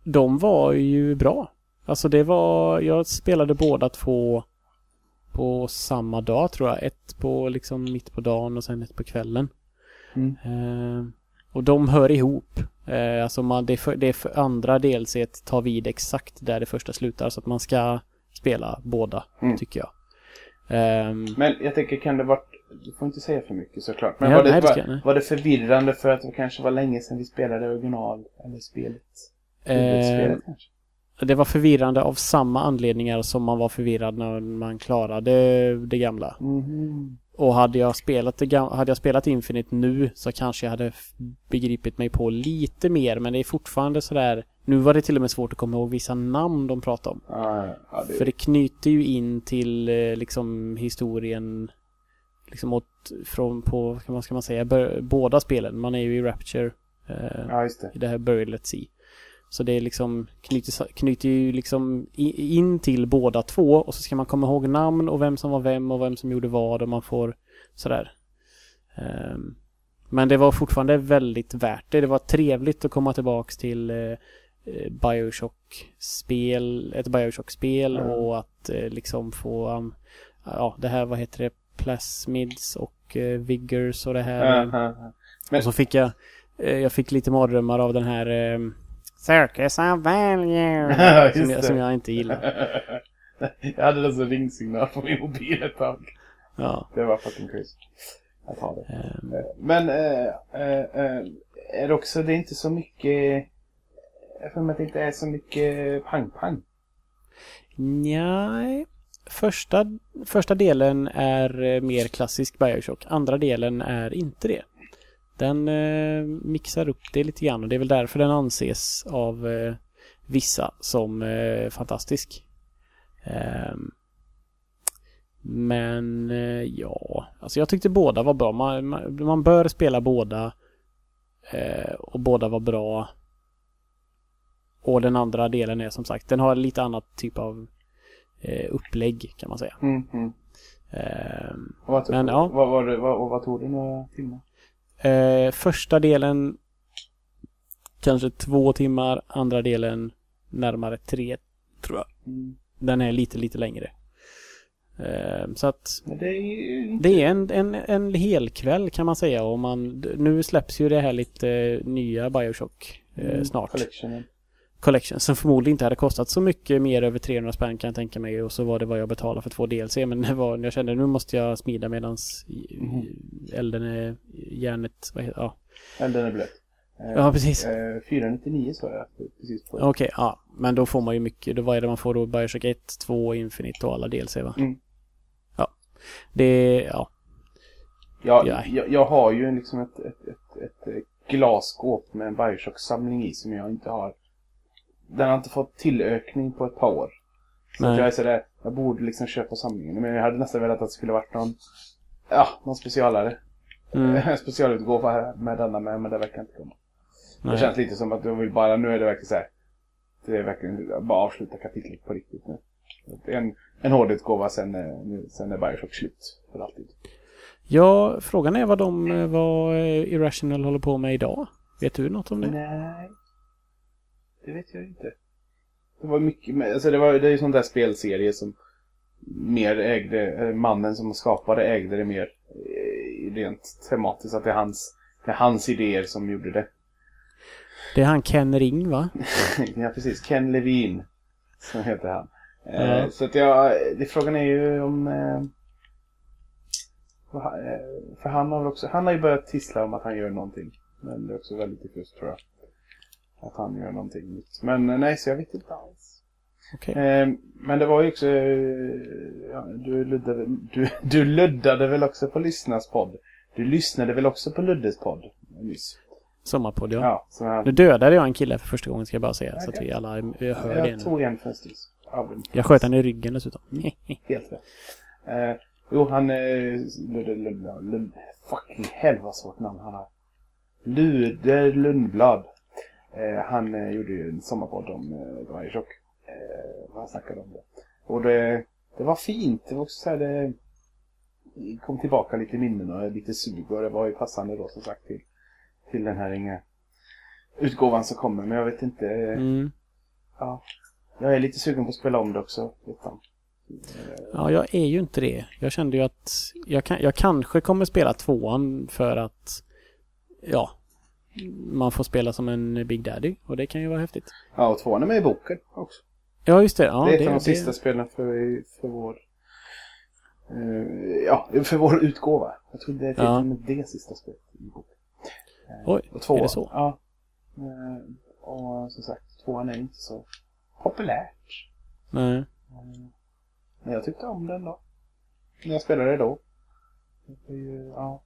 de var ju bra. Alltså det var, jag spelade båda två på samma dag tror jag. Ett på liksom mitt på dagen och sen ett på kvällen.
Mm.
Ehm, och de hör ihop. Ehm, alltså man, det, för, det för andra DLC tar vid exakt där det första slutar. Så att man ska spela båda,
Mm.
tycker jag. Ehm,
Men jag tänker, kan det varit... Du får inte säga för mycket såklart. Men
Ja,
var, det,
nej,
var, var det förvirrande för att det kanske var länge sedan vi spelade original? Eller spelet? Kanske?
Det var förvirrande av samma anledningar som man var förvirrad när man klarade det gamla.
Mhm.
Och hade jag spelat, det hade jag spelat Infinite nu så kanske jag hade begripit mig på lite mer. Men det är fortfarande sådär... Nu var det till och med svårt att komma ihåg vissa namn de pratade om.
Ja, ja, det...
För det knyter ju in till eh, liksom historien liksom åt, från på, vad ska man säga, båda spelen. Man är ju i Rapture eh,
just det.
i det här Buried Let's See. Så det är liksom knyter, knyter ju liksom in till båda två och så ska man komma ihåg namn och vem som var vem och vem som gjorde vad och man får sådär. Ehm, men det var fortfarande väldigt värt det. Det var trevligt att komma tillbaks till eh, eh, Bioshock-spel, ett Bioshock-spel
Mm.
och att eh, liksom få, um, ja det här vad heter det, Plasmids och Vigors och det här.
Ja. Men-
och så fick jag, jag fick lite mardrömmar av den här eh, Circus of Value.
Ja,
som, jag, som jag inte gillar.
jag hade den som ringsignal på min mobil ett tag.
Ja.
Det var fucking crazy. Att ha det. Eh, Men eh, eh, är det också, det är inte så mycket... Jag får mig att det inte är så mycket pang-pang.
Nej. Första, första delen är mer klassisk Bioshock. Andra delen är inte det. Den eh, mixar upp det lite grann och det är väl därför den anses av eh, vissa som eh, fantastisk. Ehm, men eh, ja, alltså jag tyckte båda var bra. Man, man, man bör spela båda. Eh, och båda var bra. Och den andra delen är som sagt, den har lite annat typ av eh, upplägg kan man säga.
Mm, mm.
Ehm,
Och vad,
Men, ja.
vad, vad, och vad tog det några timmar?
Eh, första delen kanske två timmar, andra delen närmare tre tror jag. Den är lite, lite längre. Ehm, så att
det är inte...
det är en, en, en hel kväll kan man säga och man, nu släpps ju det här lite eh, nya Bioshock eh,
Mm,
snart.
Collectionen.
Collection som förmodligen inte hade kostat så mycket mer över 300 spänn kan jag tänka mig och så var det vad jag betalade för två DLC men det var, jag kände nu måste jag smida medans
Mhm.
elden är järnet, vad heter, ja.
Elden är blöt. Eh,
Ja, precis.
Eh, 499 sa jag precis.
Okej, ja. Men då får man ju mycket, då vad är det man får då? Bioshock 1, 2, Infinite och alla DLC va?
Mm.
Ja. Det, ja.
Jag,
Ja.
jag, jag har ju liksom ett, ett, ett, ett glasskåp med en Bioshock-samling i som jag inte har. Den har inte fått tillökning på ett par år. Så
Nej.
att jag är sådär, jag borde liksom köpa samlingen. Men jag hade nästan velat att det skulle varit någon, ja, någon specialare.
Mm.
En specialutgåva med denna med, men det verkar inte komma. Det
Nej.
känns lite som att du vill bara, nu är det verkligen så här. Det är verkligen bara avsluta kapitlet på riktigt nu. Det En, en hårdutgåva sen, nu- sen är Bioshock slut för alltid.
Ja, frågan är vad de, eh, vad eh, Irrational håller på med idag. Vet du något om det?
Nej. Det vet jag inte. Det var mycket, med- alltså det var det är ju sån där spelserie som mer ägde, eh, mannen som skapade ägde det mer eh, rent tematiskt. Att det är hans, det är hans idéer som gjorde det.
Det är han Ken Ring va?
ja precis, Ken Levine. Som heter han. Eh, så att jag, det, frågan är ju om... Eh, för han har också, han har ju börjat tissla om att han gör någonting. Men det är också väldigt diffust tror jag. Att han gör någonting nytt. Men eh, nej, så jag vet inte alls.
Okej.
Eh, men det var ju också... eh, Ja, du, luddade, du, du luddade väl också på Lyssnas podd? Du lyssnade väl också på Luddes podd nyss?
Sommarpodd ja.
Ja, så han,
Nu dödade jag en kille för första gången ska jag bara säga. Så att vi alla hör det
jag tog en för en stund. av en-
Jag sköt han i ryggen dessutom.
Helt rätt. Eh, jo, han... Eh, Ludde Lundblad. Lund, fucking hell vad svårt namn han har. Lude Lundblad. Eh, han eh, gjorde ju en sommarpodd om eh, Bioshock. Eh, han snackade om det. Och det, det var fint. Det var också så här det kom tillbaka lite minnen och lite sug och det var ju passande då som sagt till, till den här inga utgåvan som kommer. Men jag vet inte.
Mm.
Ja. Jag är lite sugen på att spela om det också. Utan.
Ja, jag är ju inte det. Jag kände ju att jag, kan, jag kanske kommer spela tvåan för att ja, man får spela som en Big Daddy och det kan ju vara häftigt.
Ja, och tvåan är med i boken också.
Ja, just det. Ja,
det är ett av de sista spelen för, för vår eh, ja, för vår utgåva. Jag tror det är till
Ja.
med det sista spelet i boken. Eh,
Oj,
och tvåan,
är det så?
Ja. Eh, och som sagt, tvåan är inte så populärt.
Nej.
Men jag tyckte om den då. När jag spelade då. Det ju, ja.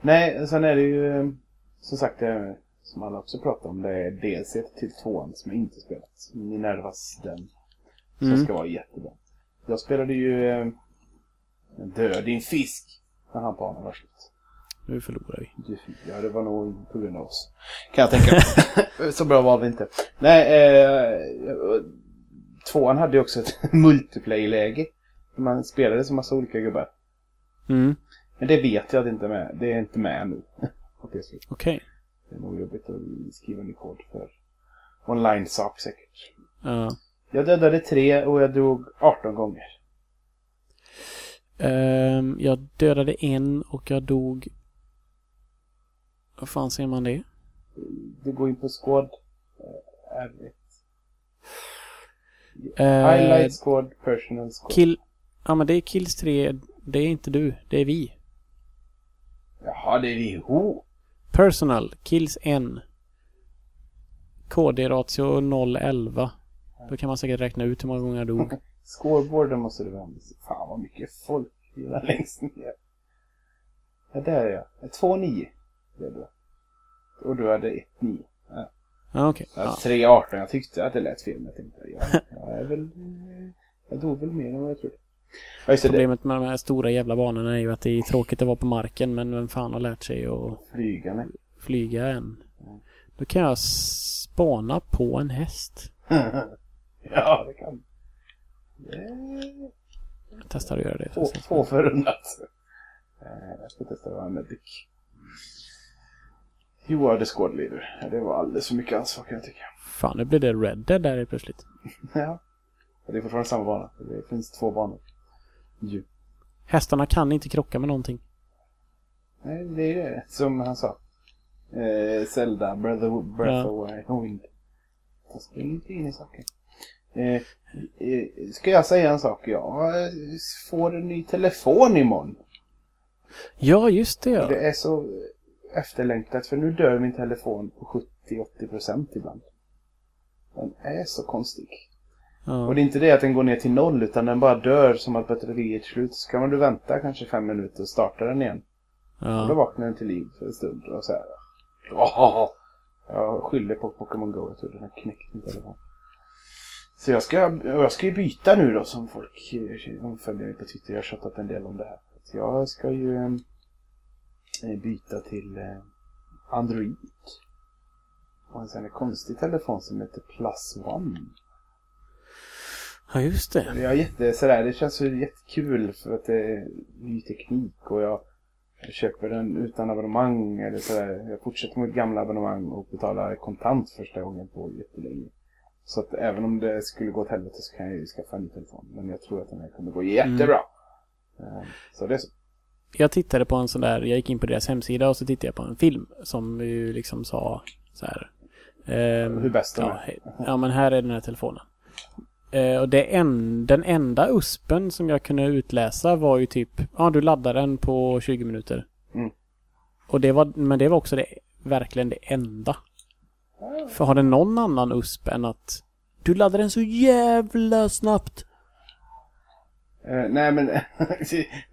Nej, sen är det ju som sagt det som alla också pratar om. Det är DLC till tvåan som jag inte spelat. Minervas den. Som
Mm.
ska vara jättebra. Jag spelade ju eh, Död din fisk. När han banan var slut.
Nu förlorar vi.
Du, ja, det var nog på grund av oss. Kan jag tänka mig. Så bra var vi inte. Nej, eh, tvåan hade ju också ett multiplayer-läge. Man spelade som massa olika gubbar.
Mm.
Men det vet jag att det inte är med. Det är inte med nu. På PS4.
Okej.
Det är nog jobbigt att skriva en kod för online-sak säkert.
Ja.
Jag dödade tre och jag drog 18 gånger.
Ehm, jag dödade en och jag dog... Vad fan ser man det?
Du går in på squad. eh, R1.
Eh,
Highlight squad, personal squad.
Kill... Ja men det är Kills 3. Det är inte du. Det är vi.
Jaha, det är vi ihop.
Personal. Kills 1. KD-ratio 011. Då kan man säkert räkna ut hur många gånger jag dog.
Scoreboarden måste du vända sig. Fan vad mycket folk vi har längst ner. Ja, där är jag. 2-9. Det är du. Och du hade 1-9. Ja.
Okej.
Ja.
Ja.
3-18. Jag tyckte att det lät fel. Jag tänkte, ja, jag är väl... eh, Jag dog väl mer än vad jag trodde.
Problemet med de här stora jävla banorna är ju att det är tråkigt att vara på marken men vem fan har lärt sig att
Flygande.
flyga än? Då kan jag spana på en häst.
ja, det kan... Det
Jag testar att göra det.
Två, förunnat. Eh, Jag ska testa att vara medic. You are the squad leader. Det var alldeles för mycket ansvar kan jag tycka.
Fan, nu blir det Red Dead där plötsligt.
Ja. Och det är fortfarande samma bana. Det finns två banor. Ju.
Hästarna kan inte krocka med någonting.
Nej, det är det som han sa. Eh, Zelda, Breath of, Breath
Ja.
of Wind. Jag springer inte in i saker. Eh, eh, ska jag säga en sak? Jag eh, får en ny telefon imorgon.
Ja, just det ja.
Det är så efterlängtat för nu dör min telefon på 70-80% ibland. Den är så konstig.
Ja.
Och det är inte det att den går ner till noll utan den bara dör som att batteriet är slut. Så kan du vänta kanske fem minuter och starta den igen. Och då
ja.
vaknar den till liv för en stund och så här. Åh, jag skyller på Pokémon Go. Jag tror den har knäckt min telefon. Så jag ska, jag ska ju byta nu då som folk de följer mig på Twitter. Jag har tjatat en del om det här. Så jag ska ju eh, byta till eh, Android. Och en sån här konstig telefon som heter Plus One.
Ja, just det.
Jag är jätte, sådär, det känns ju jättekul för att det är ny teknik och jag, köper den utan abonnemang eller sådär. Jag fortsätter med gamla abonnemang och betalar kontant första gången på jättelänge. Så att även om det skulle gå åt helvete så kan jag ju skaffa en ny telefon. Men jag tror att den här kommer gå jättebra. Eh, Så det är så.
Jag tittade på en sån där, jag gick in på deras hemsida och så tittade jag på en film som ju liksom sa så här. ehm,
Hur bäst de
ja,
är.
ja, men här är den här telefonen. Eh, och det en, den enda uspen som jag kunde utläsa var ju typ, ja du laddar den på 20 minuter.
Mm.
Och det var, men det var också det, verkligen det enda. För har den någon annan usp än att du laddar den så jävla snabbt?
Eh, nej men,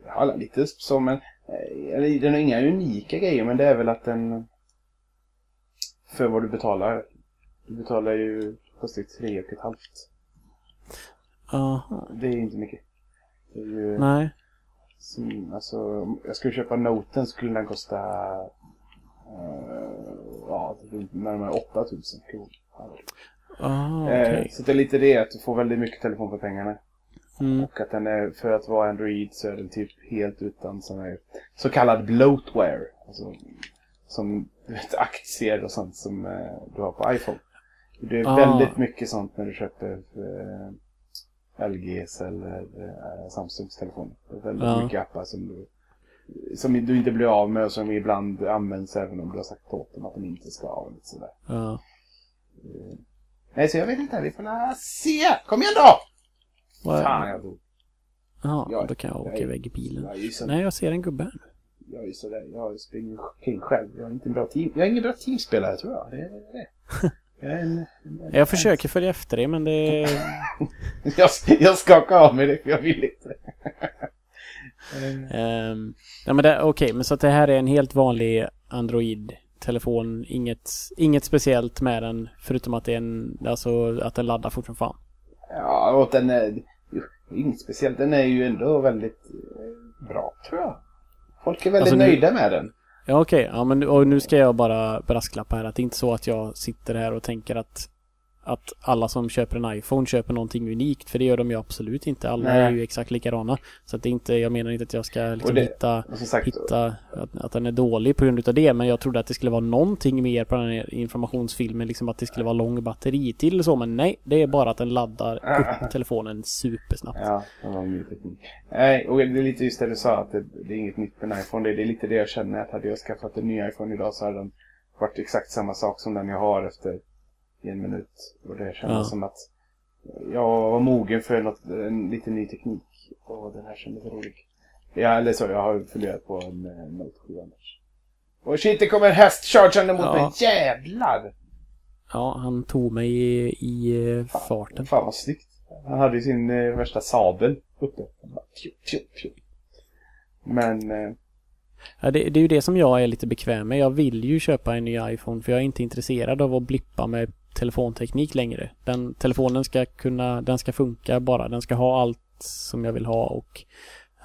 har lite USP så men, eh, eller den har inga unika grejer men det är väl att den, för vad du betalar, du betalar ju kostar tre och ett halvt.
Jaha.
Det är inte mycket. Det är ju,
Nej.
som, alltså, om jag skulle köpa noten skulle den kosta eh, ja, runt närmare 8000 kronor.
Ah,
Eh,
okej.
Så det är lite det att du får väldigt mycket telefon för pengarna.
Mm.
Och att den är, för att vara Android så är den typ helt utan sån här så kallad bloatware. Alltså, som du vet, aktier och sånt som eh, du har på iPhone. Det är
Ah.
väldigt mycket sånt när du köper eh, LGs eller eh, Samsungs telefoner. Det är väldigt
Ja.
mycket appar som du, som du inte blir av med och som ibland används även om du har sagt åt dem att de inte ska och lite Sådär.
Ja.
Nej, så jag vet inte. Vi får se. Kom igen då!
Vad-
Fan, jag dog.
Ja,
Jag-
då kan jag åka
jag-
iväg i bilen.
Jag
Nej, jag ser en gubbe här.
jag är sådär. Jag springer omkring själv. Jag är inte en bra team. Jag är ingen bra teamspelare tror jag. Det är det. Jag, en, en,
Jag försöker följa efter dig, men det...
jag, jag skakar av mig det för jag vill inte.
Um, ja, men det, okej, men så att det här är en helt vanlig Android-telefon. Inget, inget speciellt med den, förutom att det är en, alltså att den laddar fort som fan.
ja, och den är... Inget speciellt. Den är ju ändå väldigt eh, bra tror jag. Folk är väldigt
Alltså, nu-
nöjda med den.
Ja, okej. Ja, men och nu ska jag bara brasklappa här att det är inte så att jag sitter här och tänker att att alla som köper en iPhone köper någonting unikt, för det gör de ju absolut inte. Alla
Nej.
är ju exakt likadana. Så att det inte, jag menar inte att jag ska liksom
det-
hitta,
sagt,
hitta att, att den är dålig på grund utav det, men jag trodde att det skulle vara någonting mer på den här informationsfilmen, liksom att det skulle vara lång batteritid eller så, men nej, det är bara att den laddar upp telefonen supersnabbt.
Ja, det var ny teknik. Nej, och det är lite just det du sa att det, det är inget nytt med en iPhone. Det, det är lite det jag känner att hade jag skaffat en ny iPhone idag så hade den varit exakt samma sak som den jag har efter en minut. Och det kändes
Ja.
som att jag var mogen för något, en lite ny teknik. Och den här kändes rolig. Ja, eller så, jag har funderat på en eh, Note 7 annars. Och shit, det kommer en häst chargeande mot
Ja.
mig. Jävlar!
Ja, han tog mig i, i eh, farten.
Fan vad snyggt. Han hade ju sin eh, värsta sabel uppe. Pju, pju, pju. Men, eh,
Ja, det, det är ju det som jag är lite bekväm med. Jag vill ju köpa en ny iPhone för jag är inte intresserad av att blippa med telefonteknik längre. Den telefonen ska kunna, den ska funka bara. Den ska ha allt som jag vill ha och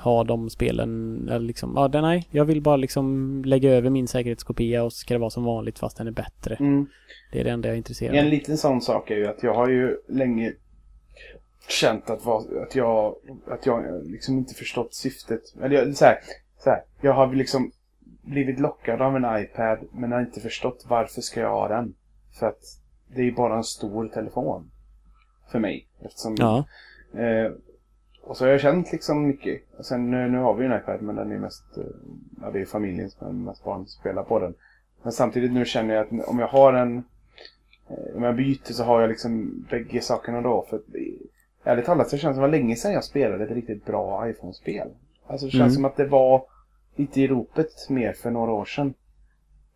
ha de spelen, eller liksom, ja, den, nej, jag vill bara liksom lägga över min säkerhetskopia och så ska det vara som vanligt fast den är bättre.
mm.
Det är det enda jag är intresserad
En
av.
liten sån sak är ju att jag har ju länge känt att, vad, att jag att jag liksom inte förstått syftet. Eller jag, så här, så här, jag har liksom blivit lockad av en iPad men har inte förstått varför ska jag ha den. För att det är bara en stor telefon. För mig. Eftersom,
Ja,
eh, och så har jag känt liksom mycket. Och sen nu, nu har vi ju en iPad men den är mest, eh, ja det är familjen som är mest barn som spelar på den. Men samtidigt nu känner jag att om jag har en Eh, Om jag byter så har jag liksom bägge sakerna då. För att, eh, ärligt talat så känns det som var länge sedan jag spelade ett riktigt bra iPhone-spel. Alltså det känns
Mm.
som att det var lite i ropet mer för några år sedan.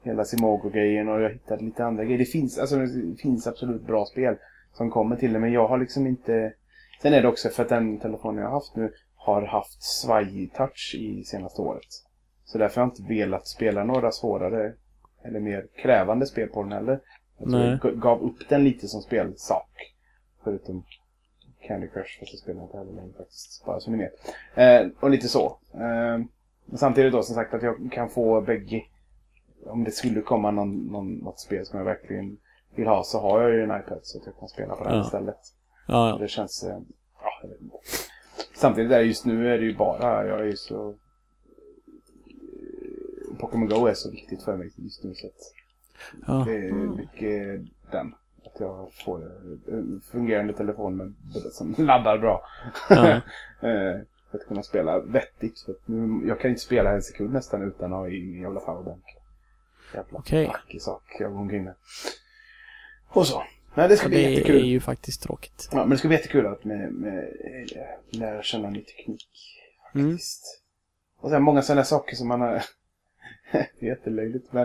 Hela Simogo-grejen och jag hittade lite andra grejer. Det finns, alltså, det finns absolut bra spel som kommer till det men jag har liksom inte... Sen är det också för att den telefonen jag har haft nu har haft svajig touch i senaste året. Så därför har jag inte velat spela några svårare eller mer krävande spel på den heller. Jag tror
Nej.
jag gav upp den lite som spelsak. Förutom Candy Crush, fast jag spelar inte heller längre faktiskt. Bara så ni vet. Eh, och lite så. Eh, samtidigt då som sagt att jag kan få bägge. Om det skulle komma någon, någon, något spel som jag verkligen vill ha så har jag ju en iPad så att jag kan spela på den
Ja.
istället.
ja, ja.
Det känns... Eh, ja. Samtidigt är det just nu är det ju bara, jag är ju så... Pokémon Go är så viktigt för mig just nu så att
ja.
det är mycket den. Att jag får en fungerande telefon med, som laddar bra.
Ja.
Eh, för att kunna spela vettigt. För nu, jag kan inte spela en sekund nästan utan att ha i min jävla powerbank. Jävla
Okej.
vacker sak jag går omkring med. Och så. Men det ska bli
Det är
jättekul.
ju faktiskt tråkigt.
Ja, men det ska bli jättekul att med, med, eh, lära känna ny teknik.
Mm.
Faktiskt. Och sen många sådana saker som man har... det är jättelöjligt men...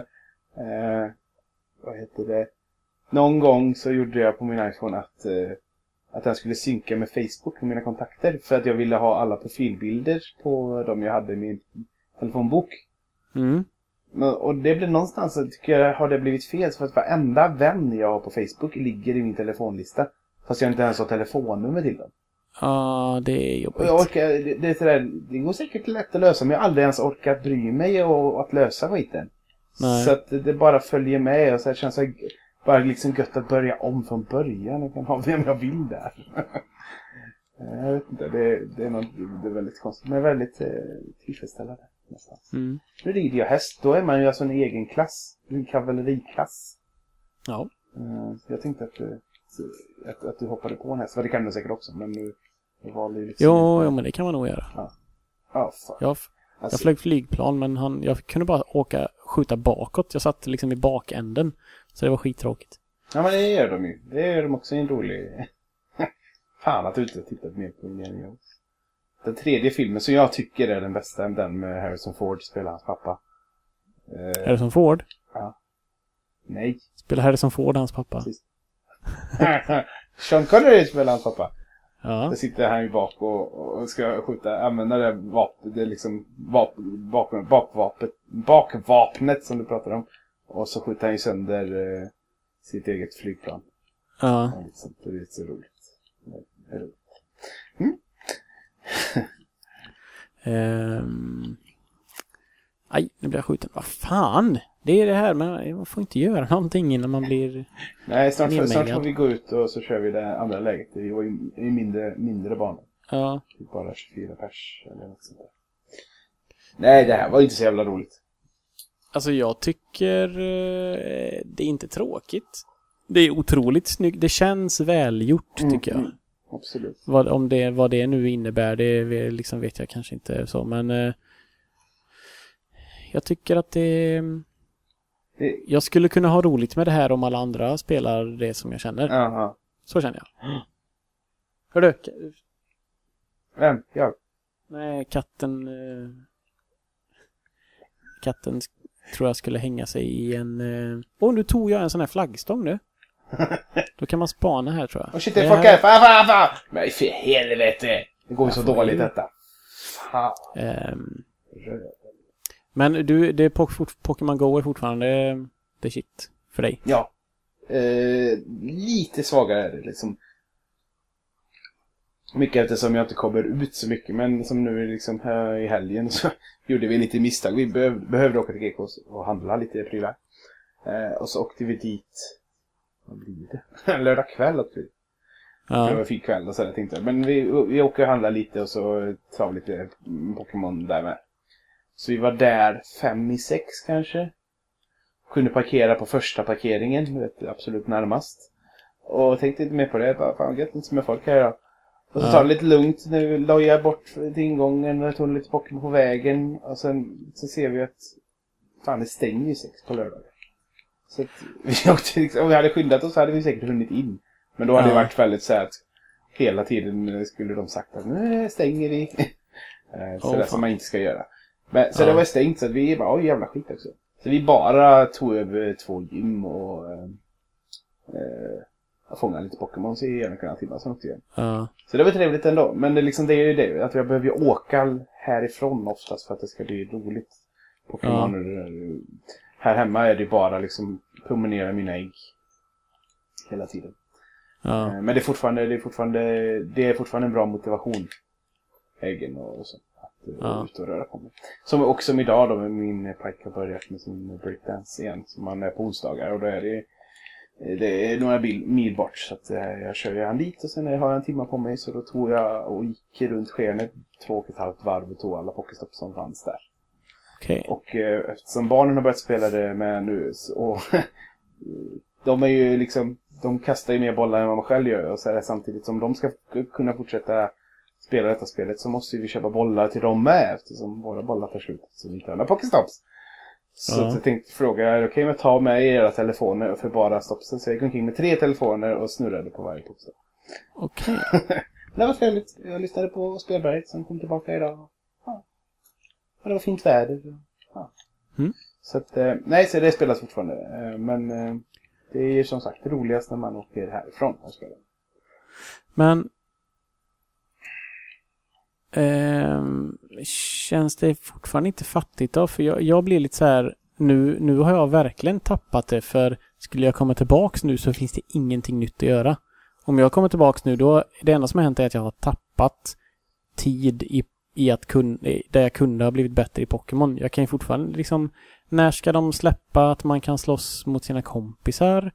Eh, vad heter det? Någon gång så gjorde jag på min iPhone att, eh, att den skulle synka med Facebook och mina kontakter. För att jag ville ha alla profilbilder på de jag hade i min telefonbok.
Mm.
Men, och det blir någonstans så tycker jag har det blivit fel. För att varenda vän jag har på Facebook ligger i min telefonlista. Fast jag inte ens har telefonnummer till dem.
Ja, det är
Och
jobbigt.
jag orkar, det, det, är sådär, det går säkert lätt att lösa men jag har aldrig ens orkat bry mig och att lösa skiten.
Nej.
Så att det bara följer med och så här känns det bara liksom gött att börja om från början. Jag kan ha vem jag vill där. jag vet inte, det, det är något det är väldigt konstigt. Men väldigt eh, tillfredsställande nästan.
Mm.
Nu rider jag häst, då är man ju alltså en egen klass. En kavalleriklass.
Ja.
Eh, jag tänkte att, eh, att, att du hoppade på en häst. Det kan du säkert också, men nu var det liksom
Jo, jo, men det kan man nog göra.
Ja, fuck.
Jag, jag
Alltså,
flög flygplan men han, jag kunde bara åka, skjuta bakåt. Jag satt liksom i bakänden. Så det var skittråkigt.
Ja, men det gör de ju. Det gör de också i en rolig... Fan att du inte tittat mer på Indiana Jones. Den tredje filmen som jag tycker är den bästa, den med Harrison Ford spelar hans pappa. Eh,
Harrison Ford?
nej.
Spelar Harrison Ford hans pappa?
Precis. Sean Connery spelar hans pappa.
Ja.
Där sitter han ju bak och, och ska skjuta, använda det vapen, det liksom vap, vapen, bakvapnet, bakvapnet som du pratar om. Och så skjuter han ju sönder eh, sitt eget flygplan.
Ja.
Ja, liksom, det är så roligt. Det är roligt.
Ehm. Aj, nu blir jag skjuten. Vad fan! Det är det här med man får inte göra någonting innan man blir...
Nej, snart, snart får vi gå ut och så kör vi det andra läget. Vi var ju mindre, mindre barn.
Ja.
Typ bara 24 pers eller något sånt där. Nej, det här var inte så jävla roligt.
Alltså jag tycker eh, det är inte tråkigt. Det är otroligt snyggt. Det känns välgjort tycker jag.
Absolut.
Vad, om det, vad det nu innebär, det liksom vet jag kanske inte så, men eh, jag tycker att det...
Det,
Jag skulle kunna ha roligt med det här om alla andra spelar det som jag känner.
aha.
Så känner jag. Hördu,
Vem? Jag?
nej, katten... Eh, katten tror jag skulle hänga sig i en... eh, Åh, nu tog jag en sån här flaggstång nu. Då kan man spana här tror jag.
Åh shit, det folk
här-.
Fan, fan, fan! Nej, för helvete! Det går ju så dåligt detta. Fan.
Ehm, men du, det är Pokémon Go är fortfarande det shit för dig.
Ja. Eh, lite svagare är det liksom. Mycket eftersom jag inte kommer ut så mycket. Men som nu liksom här i helgen så gjorde vi lite misstag. Vi behövde, behövde åka till GKs och handla lite prylar. Eh, och så åkte vi dit. Vad blir det? Lördag kväll åkte vi. Det var
Ja.
en fin kväll och så där, tänkte jag. Men vi, vi åker och handlar lite och så tar vi lite Pokémon där med. Så vi var där fem i sex kanske. Kunde parkera på första parkeringen, du vet, absolut närmast. Och tänkte inte mer på det. Bara, fan gött, inte så med folk här idag. Och så
Ja.
tar det lite lugnt. Nu la jag bort till ingången och tog lite Pokémon på vägen. Och sen så ser vi att fan det stänger ju sex på lördagar. Så att vi åkte liksom, om vi hade skyndat oss så hade vi säkert hunnit in. Men då hade det
Ja.
varit väldigt så att hela tiden skulle de sagt att nu stänger vi. Eh, så
Åh,
det
fan.
som man inte ska göra. Men, så
Ja.
det var stängt så att vi bara, oj jävla skit också. Så vi bara tog över två gym och eh, eh, fångade lite Pokémon i en och en halv timme. Sen åkte vi igen.
Ja.
Så det var trevligt ändå. Men det, liksom, det är ju det, att jag behöver ju åka härifrån oftast för att det ska bli roligt. Pokémon. eh, Här hemma är det bara liksom promenera mina ägg. Hela tiden.
Ja.
Eh, Men det är fortfarande, det är fortfarande, det är fortfarande en bra motivation. Äggen och, så. Att eh,
Ja.
ut och röra på mig. Som också som idag då, min pojke har börjat med sin breakdance igen. Som han är på onsdagar. Och då är det, det är några mil bort. Så att eh, jag kör han dit och sen har jag en timme på mig. Så då tog jag och gick runt Skene två och ett halvt varv och tog alla pokestopp som fanns där.
Okej.
Och eh, eftersom barnen har börjat spela det med nu så, och de är ju liksom, de kastar ju mer bollar än vad man själv gör och så här, samtidigt som de ska kunna fortsätta spela detta spelet så måste vi köpa bollar till dem med eftersom våra bollar tar slut så vi inte har några Pokestops. Så
Ja.
att jag tänkte fråga, är det okej om jag tar med era telefoner för bara stopsen? Så jag gick omkring med tre telefoner och snurrade på varje Pokestop.
Okej.
Det var trevligt. Jag lyssnade på Spelberget som kom tillbaka idag. Det var fint väder. Ja.
Mm.
Så att, eh, nej, så det spelas fortfarande. Eh, Men eh, det är som sagt roligast när man åker härifrån och spelar.
Men... ehm, känns det fortfarande inte fattigt då? För jag, jag blir lite så här... Nu, nu har jag verkligen tappat det för skulle jag komma tillbaks nu så finns det ingenting nytt att göra. Om jag kommer tillbaks nu då, det enda som har hänt är att jag har tappat tid i, i att kun, där jag kunde ha blivit bättre i Pokémon. Jag kan ju fortfarande liksom, när ska de släppa att man kan slåss mot sina kompisar?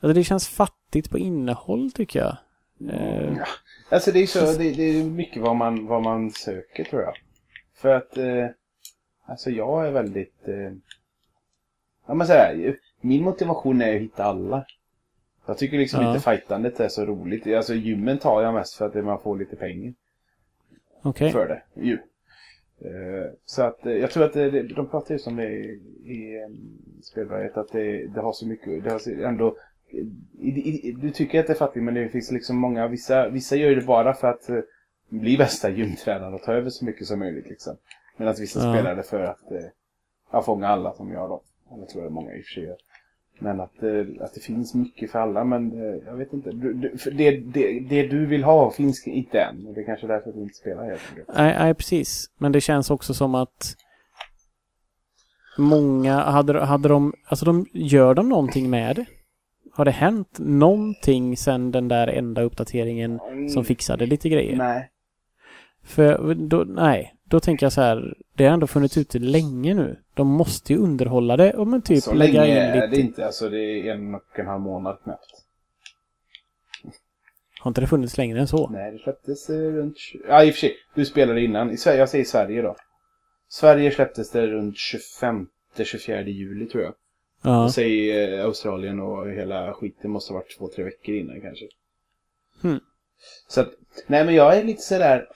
Alltså det känns fattigt på innehåll tycker jag. Eh,
Ja. Alltså det är så, det, det är mycket vad man, vad man söker tror jag. För att, eh, alltså jag är väldigt, eh, ja men såhär, min motivation är att hitta alla. Jag tycker liksom
Ja.
inte fightandet är så roligt. Alltså gymmen tar jag mest för att man får lite pengar
Okej.
för det. Ju. Eh, Så att eh, jag tror att det, det- de pratar ju om det i, i um, spelvärldet att det, det har så mycket, det har ändå i, i, du tycker att det är fattigt men det finns liksom många, vissa, vissa gör det bara för att eh, bli bästa gymtränare och ta över så mycket som möjligt liksom. Medan vissa
Ja.
spelar det för att eh, ja, fånga alla som jag då. Eller tror jag många i och för sig gör. Men att, eh, att det finns mycket för alla men eh, jag vet inte. Det, det, det du vill ha finns inte än. Och det är kanske är därför du inte spelar helt.
Nej, nej, precis. Men det känns också som att många, hade, hade de, alltså de, gör de någonting med det? Har det hänt någonting sen den där enda uppdateringen som fixade lite grejer?
Nej.
För då, nej, då tänker jag så här, det har ändå funnits ute länge nu. De måste ju underhålla det och men typ
så
lägga
länge
in
är
lite...
det inte. Alltså det är en och en halv månad knappt.
Har inte det funnits längre än så?
Nej, det släpptes eh, runt... Ja, i och för sig. Du spelade innan. I Sverige, jag säger Sverige då. Sverige släpptes det runt 25-24 juli tror jag.
Ja.
Och säg eh, Australien och hela skiten måste ha varit två, tre veckor innan kanske.
Hmm.
Så att, nej men jag är lite sådär...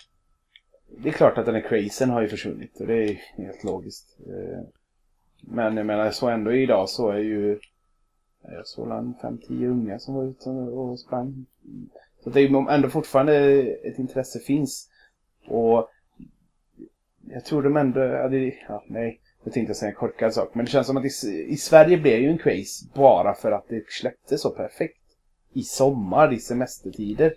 Det är klart att den här crazen har ju försvunnit och det är helt logiskt. Eh, Men jag menar så ändå idag så är ju... Jag såg en 5-10 unga som var ute och sprang. Så det är ju ändå fortfarande ett intresse finns. Och jag tror de ändå... Ja, det, ja, nej, jag tänkte säga en korkad sak. Men det känns som att i, i Sverige blev ju en craze bara för att det släpptes så perfekt. I sommar, i semestertider.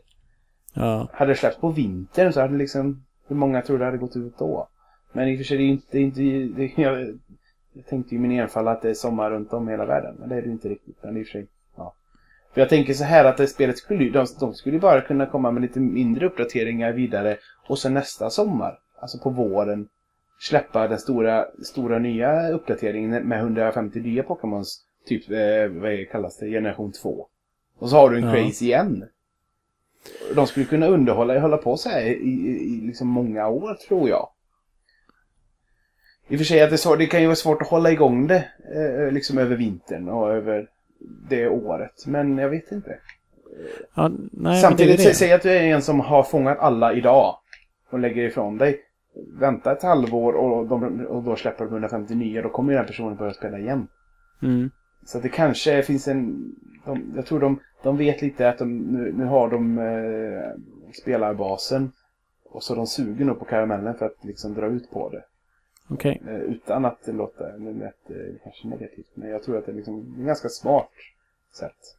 Ja.
Hade det släppts på vintern så hade det liksom... Hur många tror det hade gått ut då? Men i och för sig, det är inte... Inte det, jag, jag tänkte ju i min enfald att det är sommar runt om i hela världen. Men det är det inte riktigt. Men i och för sig, ja. För jag tänker så här att det spelet skulle ju... De, de skulle ju bara kunna komma med lite mindre uppdateringar vidare. Och sen nästa sommar, alltså på våren, släppa den stora, stora nya uppdateringen med 150 nya Pokémons. Typ, eh, vad kallas det? Generation 2. Och så har du en
Ja.
craze igen. De skulle kunna underhålla, hålla på så här i, i, liksom många år tror jag. I och för sig att det, så, det kan ju vara svårt att hålla igång det eh, liksom över vintern och över det året. Men jag vet inte.
ja nej,
Samtidigt,
det det.
säg att du är en som har fångat alla idag och lägger ifrån dig. Vänta ett halvår och, de, och då släpper de 159 då kommer ju den personen börja spela igen.
Mm.
Så det kanske finns en... De, jag tror de, de vet lite att de, nu, nu har de eh, spelarbasen. Och så de suger nog på karamellen för att liksom dra ut på det.
Okej.
Eh, utan att låter nu lät det kanske negativt. Men jag tror att det är liksom ett ganska smart sätt.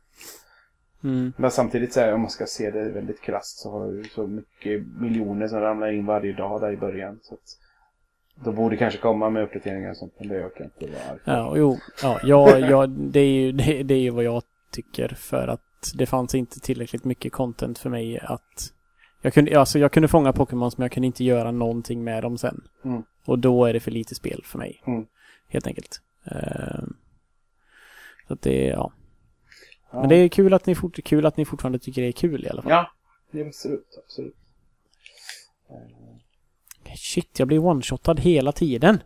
Mm.
Men samtidigt så här, om man ska se det väldigt krasst så har du så mycket miljoner som ramlar in varje dag där i början. Så att de borde kanske komma med uppdateringar och sånt, men det orkar inte vara arg för.
Ja, och jo. Ja, ja, ja det, är ju, det, det är ju vad jag tycker för att det fanns inte tillräckligt mycket content för mig att jag kunde, alltså jag kunde fånga Pokémons men jag kunde inte göra någonting med dem sen.
Mm.
Och då är det för lite spel för mig.
Mm.
Helt enkelt. Ehm, så att det, ja.
Ja.
Men det är kul att, ni fort, kul att ni fortfarande tycker det är kul i alla fall.
Ja, absolut, absolut.
Shit, jag blir one-shotad hela tiden.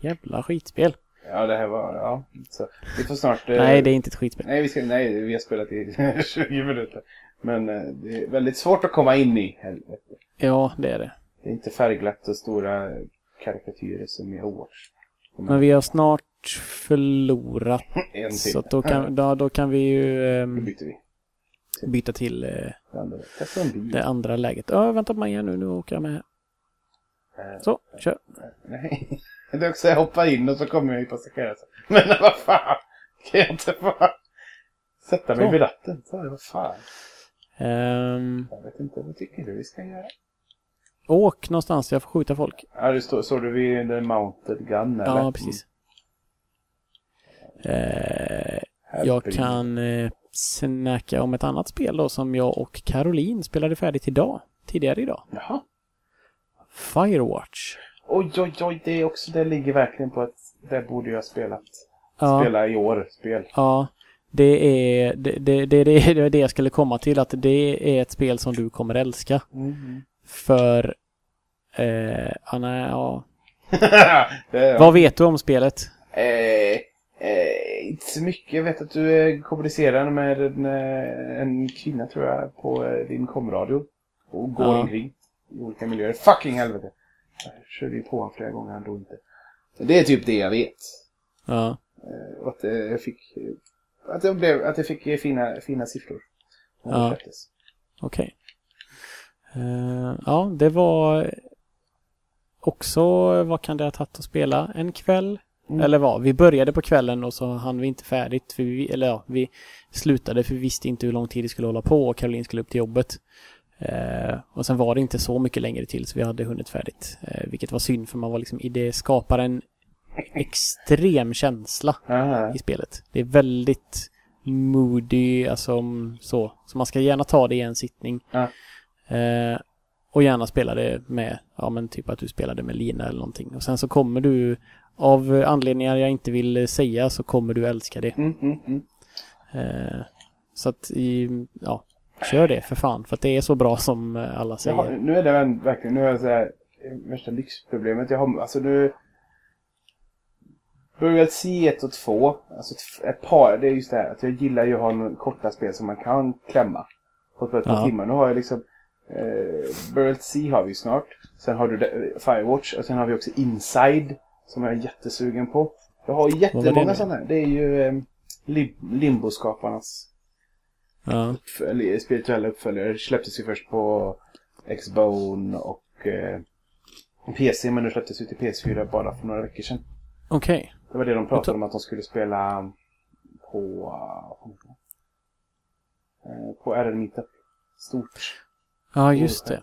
Jävla skitspel.
Ja, det här var, ja. Så, vi får snart... eh,
Nej, det är inte ett skitspel.
Nej, vi, ska, nej, vi har spelat i 20 minuter. Men eh, det är väldigt svårt att komma in i, helvete.
Ja, det är det.
Det är inte färgglatt och stora karikatyrer som i Hogwarts.
Men vi har snart förlorat.
En till.
Så då, kan, då, då kan vi ju
Nu
ehm,
byter vi.
byta till eh,
Det andra.
Det andra läget. Ja, vänta på mig nu. Nu åker jag med.
Eh,
Så, kör.
Nej. Det är också jag hoppar in och så kommer jag i passagerare. Men vad fan. Kan jag inte bara sätta mig
Så.
vid ratten? Så, vad fan.
Ehm,
Jag vet inte. Vad tycker du vi ska göra?
åk någonstans. Jag får skjuta folk.
Ja, det står, står du vid the mounted gun eller?
Ja, precis. Eh,
Här
jag kan eh, snacka om ett annat spel då som jag och Caroline spelade färdigt idag. Tidigare idag.
Jaha.
Firewatch.
Oj, oj, oj, det är också, det ligger verkligen på att det borde jag ha spelat.
Ja.
Spela i år, spel.
Ja, det är det, det, det, det, det är det jag skulle komma till. Att det är ett spel som du kommer älska.
Mm.
För... Eh, ja, nej, ja.
är,
Vad vet du om spelet?
Eh, eh, inte så mycket. Jag vet att du eh, kommunicerar med en, eh, en kvinna tror jag på eh, din komradio. Och går
Ja.
omkring i olika miljöer. Fucking helvete! Jag körde ju på honom flera gånger, han dog inte. Det är typ det jag vet.
Ja,
Eh, och att eh, jag fick... eh, Att jag, blev, att jag fick eh, fina, fina siffror.
Ja. okej. Eh, ja, det var också, vad kan det ha tagit att spela? En kväll?
Mm.
Eller vad? Vi började på kvällen och så hann vi inte färdigt. För vi, eller ja, vi slutade för vi visste inte hur lång tid det skulle hålla på och Caroline skulle upp till jobbet. Eh, och sen var det inte så mycket längre till så vi hade hunnit färdigt. Eh, vilket var synd för man var liksom i det skapar en extrem känsla
Aha.
i spelet. Det är väldigt moody, alltså om så. Så man ska gärna ta det i en sittning.
Ja.
Eh, och gärna spela det med, ja men typ att du spelade med Lina eller någonting. Och sen så kommer du, av anledningar jag inte vill säga, så kommer du älska det.
Mm, mm, mm.
Eh, så att, i, ja, kör det för fan. För att det är så bra som eh, alla
Jag
säger.
har, nu är det verkligen, nu är det så här, eh, värsta lyxproblemet. Jag har, alltså nu... Börjat se ett och två, alltså ett, ett par, det är just det här att jag gillar ju att ha några korta spel som man kan klämma på ett par
Ja.
timmar. Nu har jag liksom eh, Burial Sea har vi snart. Sen har du det- Firewatch och sen har vi också Inside som jag är jättesugen på. Jag har jättemånga sådana här. Det är ju eh, Lim- Limbo-skaparnas
Ja,
uppfölj- spirituella uppföljare. Det släpptes ju först på X-Bone och eh, PC men nu släpptes ju till PS4 bara för några veckor sedan.
okej.
Det var det de pratade om att de skulle spela på eh, på RL Meetup. Stort.
Ja, just det.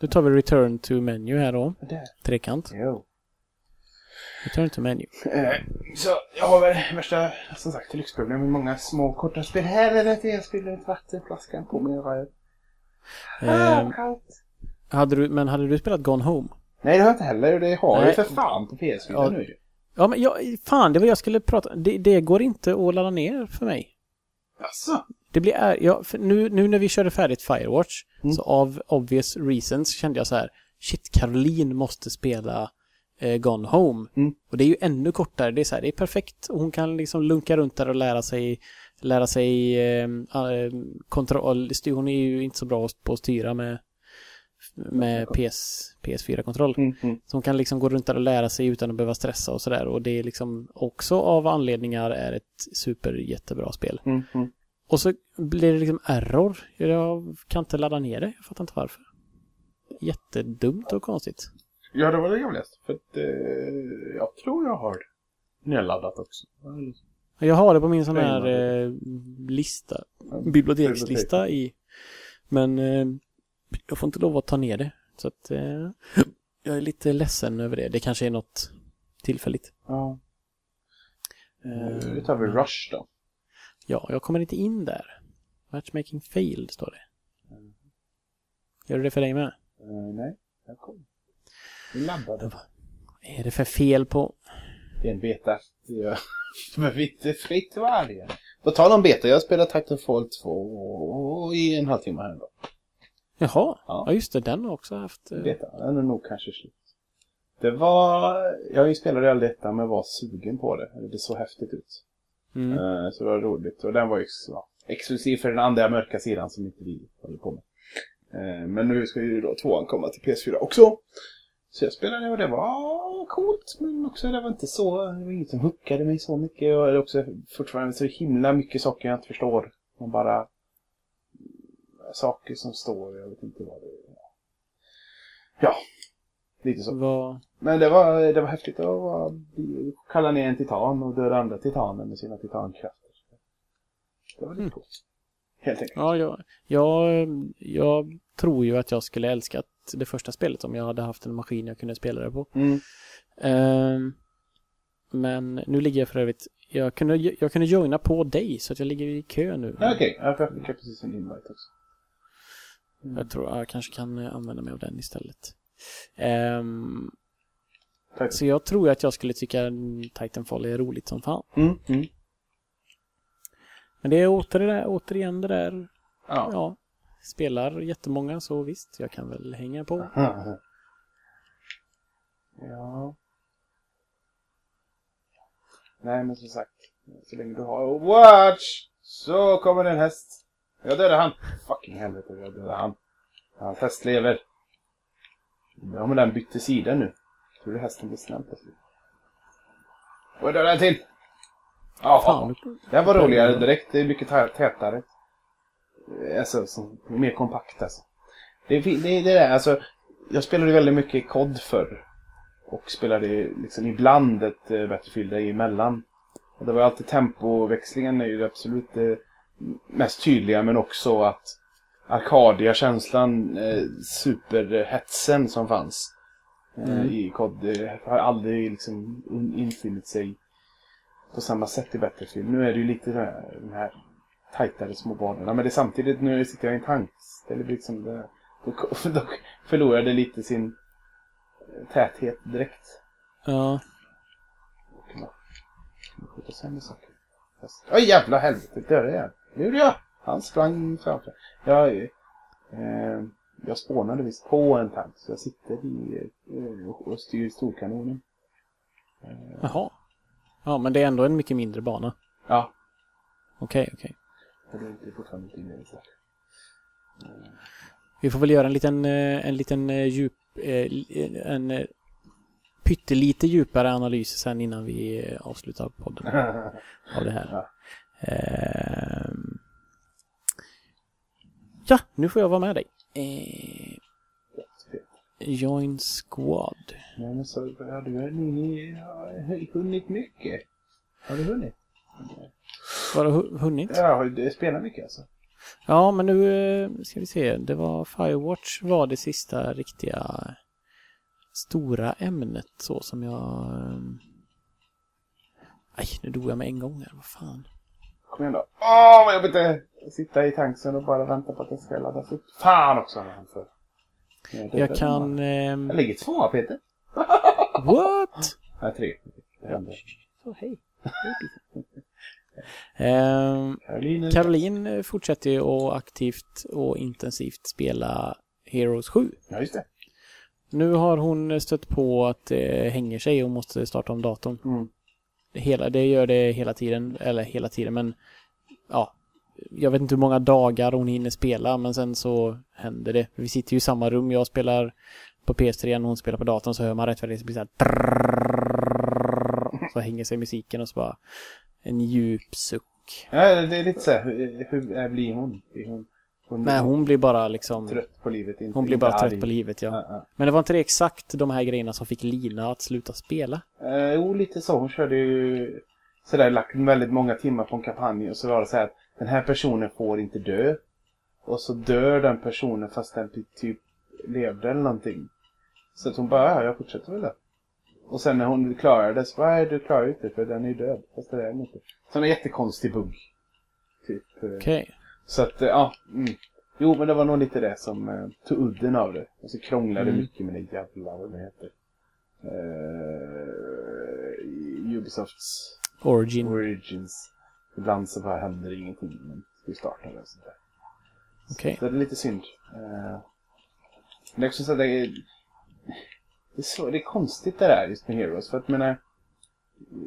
Nu tar vi return to menu här då.
Där.
Trekant.
Jo.
Return to menu.
Eh, så jag har väl värsta, som sagt, lyxproblem med många små korta spel. Helvete, jag spiller ett vattenflaskan på min röv. Ah,
Eh,
kallt.
hade du, men hade du spelat Gone Home?
Nej, det har jag inte heller. Det har jag ju för fan på PS4
Ja.
nu.
Ja, men jag, fan, det var jag skulle prata det, det går inte att ladda ner för mig.
Jaså?
Det blir, är, ja, nu, nu när vi körde färdigt Firewatch,
Mm.
så av obvious reasons kände jag så här, shit, Caroline måste spela eh, Gone Home.
Mm.
Och det är ju ännu kortare, det är så här, det är perfekt. Och hon kan liksom lunka runt där och lära sig, lära sig eh, kontroll. Hon är ju inte så bra på att styra med, med PS, PS4-kontroll.
Mm, mm.
Så hon kan liksom gå runt där och lära sig utan att behöva stressa och sådär. Och det är liksom också av anledningar är ett super jättebra spel.
Mm, mm.
Och så blir det liksom error. Jag kan inte ladda ner det. Jag fattar inte varför. Jättedumt och konstigt.
Ja, det var det jag läste. För att eh, jag tror jag har nedladdat också.
Jag har det på min sån här eh, lista. Bibliotekslista i. Men eh, jag får inte lov att ta ner det. Så att eh, jag är lite ledsen över det. Det kanske är något tillfälligt.
Ja.
Eh,
Nu tar vi Rush då.
Ja, jag kommer inte in där. Matchmaking failed står det. Gör du det för dig med?
Eh, nej, jag kom. Laddade.
Vad är det för fel på...
Det är en beta. De är inte fritt varje. På tal om beta, jag spelar Titanfall 2 i en halvtimme här ändå.
Jaha,
Ja.
ja just det, den har också haft... eh,
Beta, den är nog kanske slut. Det var... Jag spelade aldrig detta men var sugen på det. Det såg häftigt ut.
Mm.
Eh, Så det var roligt. Och den var ju ja, exklusiv för den andra mörka sidan som inte vi håller på med. Eh, Men nu ska ju då tvåan komma till PS4 också. Så jag spelade och det var coolt. Men också det var inte så, det var inget som hookade mig så mycket. Och det är också fortfarande så himla mycket saker jag inte förstår. Man bara... Saker som står, jag vet inte vad det är. Ja, lite så.
Vad...
Men det var, det var häftigt att kalla ner en titan och döda andra titaner med sina titankrafter. Det var lite
Mm.
coolt. Helt enkelt.
Ja, jag, jag, jag tror ju att jag skulle älskat det första spelet om jag hade haft en maskin jag kunde spela det på.
Mm.
Ehm, men nu ligger jag för övrigt... Jag kunde, jag kunde joina på dig så att jag ligger i kö nu.
Okej, för jag fick precis en invite också.
Jag tror jag kanske kan eh, använda mig av den istället.
Titan.
så jag tror att jag skulle tycka Titanfall är roligt som fan.
Mm, mm.
Men det är åter det där, återigen det där,
Ja.
ja, spelar jättemånga så visst, jag kan väl hänga på.
Ja. Nej, men som sagt. Så länge du har Watch! Så kommer det en häst. Jag dödade han. Fucking helvete, jag dödade han. Hans häst lever. Ja, men den bytte sida nu. Tror du hästen blir snäll plötsligt? Och jag dödade en till! Ja,
Fan,
den var roligare direkt. Det är mycket tä- tätare. Alltså, som, mer kompakt alltså. Det, är det, är det där, alltså. Jag spelade väldigt mycket COD förr. Och spelade liksom ibland ett äh, Battlefield emellan. Och det var alltid tempoväxlingen är ju det absolut eh, mest tydliga men också att Arcadia-känslan, eh, superhetsen som fanns eh,
Mm.
i COD eh, har aldrig liksom in- infunnit sig på samma sätt i Battlefield. Nu är det ju lite de här, de här tajtare små banorna men det är samtidigt, nu sitter jag i en tank. Det är liksom det, då, då förlorar det lite sin eh, täthet direkt.
Ja,
kunna kunna skjuta sönder saker. Fast- Oj jävla helvete, jag Det gjorde jag! Han sprang framför. Jag, eh, jag spånade visst på en tank så jag sitter i eh, och- och styr storkanonen.
jaha. Ja, men det är ändå en mycket mindre bana.
Ja,
Okej, okej.
För det är fortfarande inne där.
Vi får väl göra en liten, eh, en liten eh, djup, eh, en pyttelite djupare analys sen innan vi avslutar podden av det här.
Ja.
Ehm. Ja, nu får jag vara med dig. Join squad.
Nej men så, ja, du har hunnit mycket. Har du hunnit?
Du hu- hunnit?
Ja, du spelat mycket alltså?
Ja, men nu eh, ska vi se. Det var Firewatch var det sista riktiga stora ämnet så som jag... eh, Aj, nu dog jag med en gång här. Vad fan.
Kom igen då. Åh, vad jobbigt det sitta i tanksen och bara vänta på att det ska laddas upp. Fan också har han för. Ja, det-
Jag kan... ehm,
Jag ligger tvåa Peter.
what?
Nej, tre. Det händer.
Så, hej.
Caroline.
Caroline eh, fortsätter ju att aktivt och intensivt spela Heroes 7.
Ja, just det.
Nu har hon stött på att det hänger sig och måste starta om datorn.
Mm.
Hela, det gör det hela tiden, eller hela tiden, men ja. Jag vet inte hur många dagar hon hinner spela, men sen så händer det. Vi sitter ju i samma rum, jag spelar på PS3 och hon spelar på datorn, så hör man rätt vad det blir så här Så hänger sig musiken och så bara en djup suck.
Ja, det är lite så här, hur, hur blir hon? Blir hon, hon,
Nej, hon blir bara liksom...
trött på livet? Inte,
Hon blir bara
arg.
trött på livet, ja.
Ja, ja.
Men det var inte det exakt de här grejerna som fick Lina att sluta spela?
Eh, jo, lite så. Hon körde ju sådär, lagt väldigt många timmar på en kampanj och så var det så här att den här personen får inte dö. Och så dör den personen fast den typ levde eller någonting. Så att hon bara, ja, jag fortsätter väl det. Och sen när hon klarade så bara, nej du klarar inte för den är ju död. Fast det är den inte. Så en jättekonstig bugg. Typ. eh,
Okej.
Så att, eh, ja. Mm. Jo, men det var nog lite det som eh, tog udden av det. Och så krånglade
Mm.
mycket med det jävla, vad det heter. Eh, Ubisofts
Origin.
Origins. Ibland så bara händer ingenting. Men vi startar det och sånt där.
Okej.
Så det är lite synd. Eh, men det är också så att det är, det är, så, det är konstigt det där just med Heroes. För att menar,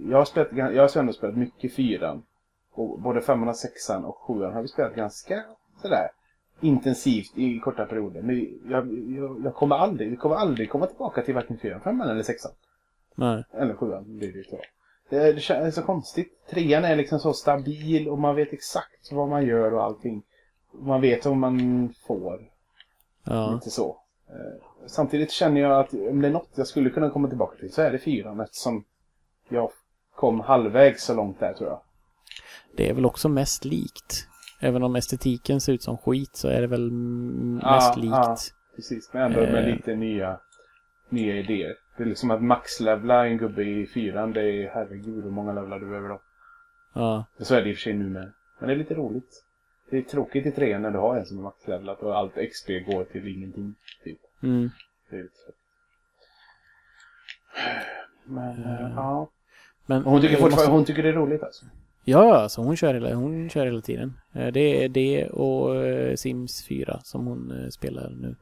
jag har, spelat, jag har ändå spelat mycket fyran. Och både femman, och sexan och sjuan har vi spelat ganska sådär intensivt i korta perioder. Men jag, jag, jag kommer aldrig, vi kommer aldrig komma tillbaka till varken fyran, femman eller sexan.
Nej.
Eller sjuan blir det ju så. Det, det känns så konstigt. Trean är liksom så stabil och man vet exakt vad man gör och allting. Man vet vad man får.
Ja.
Lite så. Eh, Samtidigt känner jag att om det är något jag skulle kunna komma tillbaka till så är det fyran eftersom jag kom halvvägs så långt där tror jag.
Det är väl också mest likt. Även om estetiken ser ut som skit så är det väl mest likt.
ja. Precis, men ändå med
Eh.
lite nya, nya idéer. Det är liksom att maxlevla en gubbe i fyran, det är herregud hur många levlar du behöver då.
Ja.
Så är det i och för sig nu med. Men det är lite roligt. Det är tråkigt i trean när du har en som är maxlevlat och allt XP går till ingenting. Typ.
Mm.
Det är lite så. Men,
eh,
ja.
Men
Hon tycker, fortfarande,
måste-
hon tycker det är roligt alltså?
Ja, alltså hon kör hela, hon kör hela tiden. Eh, Det är det och eh, Sims 4 som hon eh, spelar nu.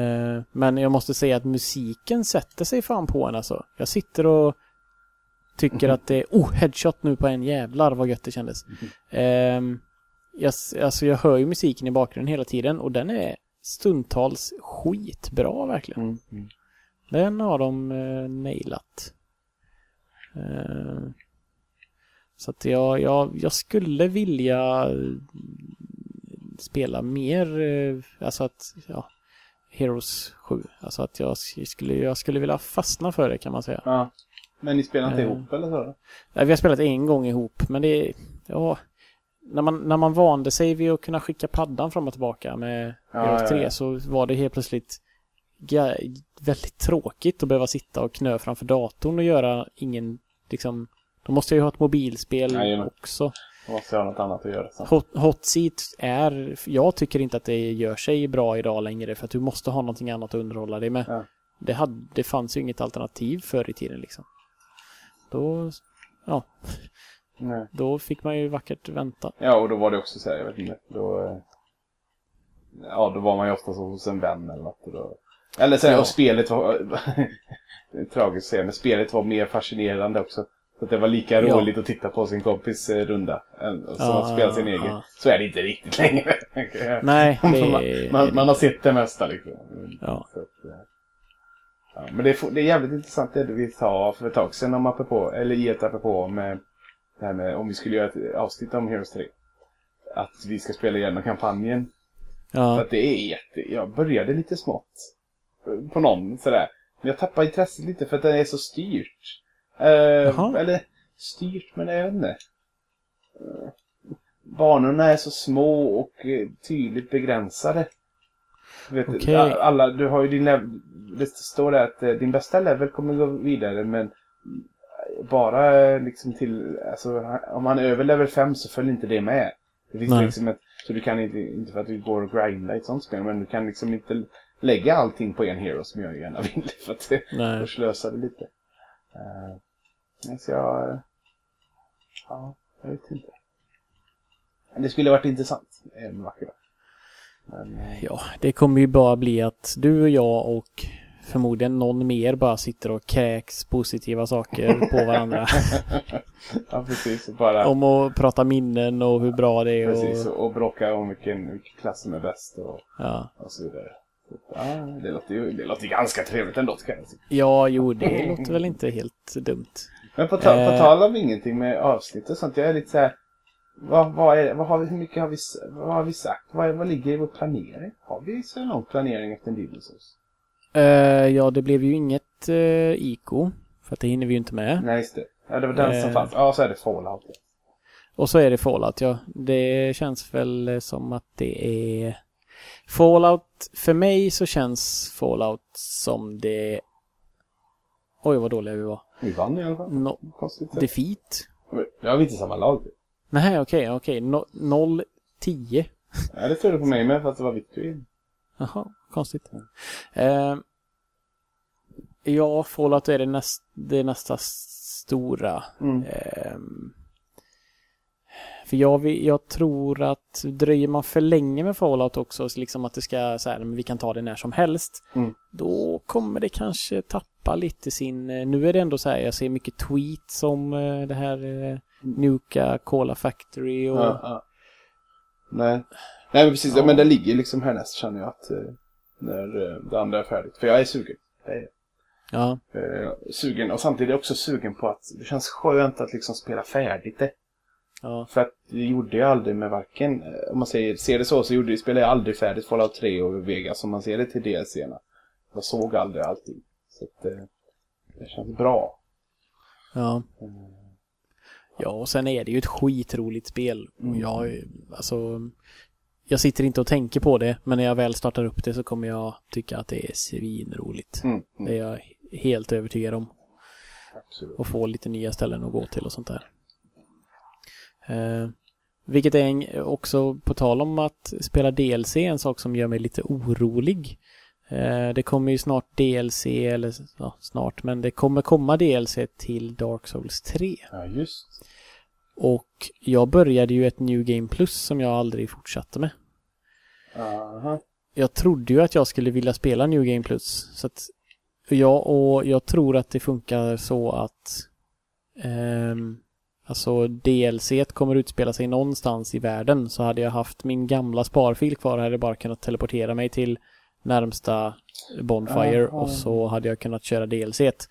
Eh, Men jag måste säga att musiken sätter sig fan på en alltså. Jag sitter och tycker att det är... Oh, headshot nu på en jävlar vad gött det kändes. Ehm, jag, alltså jag hör ju musiken i bakgrunden hela tiden och den är stundtals skitbra verkligen.
Mm. Mm.
Den har de eh, nailat. Eh, så att jag, jag, jag skulle vilja eh, spela mer, eh, alltså att, ja, Heroes 7. Alltså att jag skulle, jag skulle vilja fastna för det kan man säga.
Ja. Men ni spelar inte
Eh.
ihop eller så?
Nej, vi har spelat en gång ihop, men det ja, när man, när man vande sig vid att kunna skicka paddan fram och tillbaka med
Ja,
Heroes
ja,
3
ja.
så var det helt plötsligt väldigt tråkigt att behöva sitta och knö framför datorn och göra ingen, liksom, då måste jag ju ha ett mobilspel
Jajamän.
också.
Då måste jag ha något annat att göra sen.
Hot, hot seat är, jag tycker inte att det gör sig bra idag längre för att du måste ha någonting annat att underhålla dig med.
Ja.
Det, hade, det fanns ju inget alternativ förr i tiden liksom. Då, ja,
Nej.
då fick man ju vackert vänta.
Ja, och då var det också så här, jag vet inte, då... eh, Ja, då var man ju ofta så hos en vän eller något. Då, eller så här,
Ja.
och spelet var... det är tragiskt att säga, men spelet var mer fascinerande också. Så att det var lika
Ja.
roligt att titta på sin kompis eh, runda än som
Ja,
att spela sin
ja,
egen.
ja.
Så är det inte riktigt längre.
Nej, det
man, man, man har sett det mesta liksom.
Ja.
Så att, eh, ja, men det är, det är jävligt intressant det vi sa för ett tag sedan om apropå, eller i ett apropå om eh, det här med om vi skulle göra ett avsnitt om Heroes 3. Att vi ska spela igenom kampanjen. För
Ja,
att det är jätte... Jag började lite smått. På någon sådär. Men jag tappade intresset lite för att det är så styrt.
Jaha.
eller styrt, men jag vet inte. Eh, banorna är så små och eh, tydligt begränsade. Vet, a- alla, du har ju din level, det står där att eh, din bästa level kommer gå vidare men bara eh, liksom till, alltså om man är över level 5 så följer inte det med. Det finns
Nej.
liksom ett, så du kan inte, inte för att du går och grindar i ett sånt spel, men du kan liksom inte lägga allting på en hero som jag gärna vill för att det,
nej.
slösar det lite. Uh, så jag, eh, ja, jag vet inte. Men det skulle varit intressant en vacker dag. Men, eh,
Ja, det kommer ju bara bli att du och jag och förmodligen någon mer bara sitter och kräks positiva saker på varandra.
ja, precis. Bara,
Om att prata minnen och hur bra det är
precis,
och...
bråka om vilken, vilken klass som är bäst och,
Ja.
och så vidare. Ja, det låter ju det låter ju ganska trevligt ändå, kan jag
ja, jo, det låter väl inte helt dumt.
Men på, ta,
Eh.
på tal om ingenting med avsnitt och sånt, jag är lite så här. Vad, vad är, vad har vi, hur mycket har vi, vad har vi sagt? Vad, vad ligger i vår planering? Har vi så lång planering efter en Dinosaurs?
Eh, ja, det blev ju inget uh, ICO. För att det hinner vi ju inte med.
Nej, just det. Ja, det var den som
Eh.
fanns. Ja, så är det Fallout.
Och så är det Fallout, ja. Det känns väl som att det är... Fallout, för mig så känns Fallout som det... Oj, vad dåliga vi var.
Vi vann i alla fall.
No,
Konstigt.
defeat?
Har vi inte samma lag.
Nej, okej, okej. No, 0-10.
Ja, det tror du på mig med, fast det var Victory.
Jaha, konstigt. Eh, ja, Fallout är det, näst, det nästa stora.
Mm.
Ehm, för jag, jag tror att dröjer man för länge med Fallout också, så liksom att det ska så här, men vi kan ta det när som helst.
Mm.
Då kommer det kanske tappa lite sin... eh, Nu är det ändå så här, jag ser mycket tweets om eh, det här eh, Nuka Cola Factory och...
Ja, ja. Nej. Nej, men precis. Ja. Men det ligger liksom härnäst känner jag att eh, när eh, det andra är färdigt. För jag är sugen. Jag är
Ja,
eh, sugen och samtidigt också sugen på att det känns skönt att liksom spela färdigt det.
ja,
För att det gjorde jag aldrig med varken, eh, om man säger, ser det så, så gjorde, spelade jag aldrig färdigt Fallout 3 och Vegas om man ser det till DLC-erna. Jag såg aldrig allting. Så att eh, det känns bra.
ja. Ja, och sen är det ju ett skitroligt spel. Och
Mm.
jag, alltså, jag sitter inte och tänker på det, men när jag väl startar upp det så kommer jag tycka att det är svinroligt.
Mm.
Det är jag helt övertygad om.
Absolut.
Och få lite nya ställen att gå till och sånt där. Eh, vilket är en, också på tal om att spela DLC, en sak som gör mig lite orolig. Eh, det kommer ju snart DLC, eller ja, snart, men det kommer komma DLC till Dark Souls 3.
Ja, just.
Och jag började ju ett New Game Plus som jag aldrig fortsatte med.
Aha.
Jag trodde ju att jag skulle vilja spela New Game Plus. Så att jag, och jag tror att det funkar så att ehm, Alltså DLC kommer utspela sig någonstans i världen så hade jag haft min gamla sparfil kvar hade jag bara kunnat teleportera mig till närmsta Bonfire
Aha.
och så hade jag kunnat köra DLC. -t.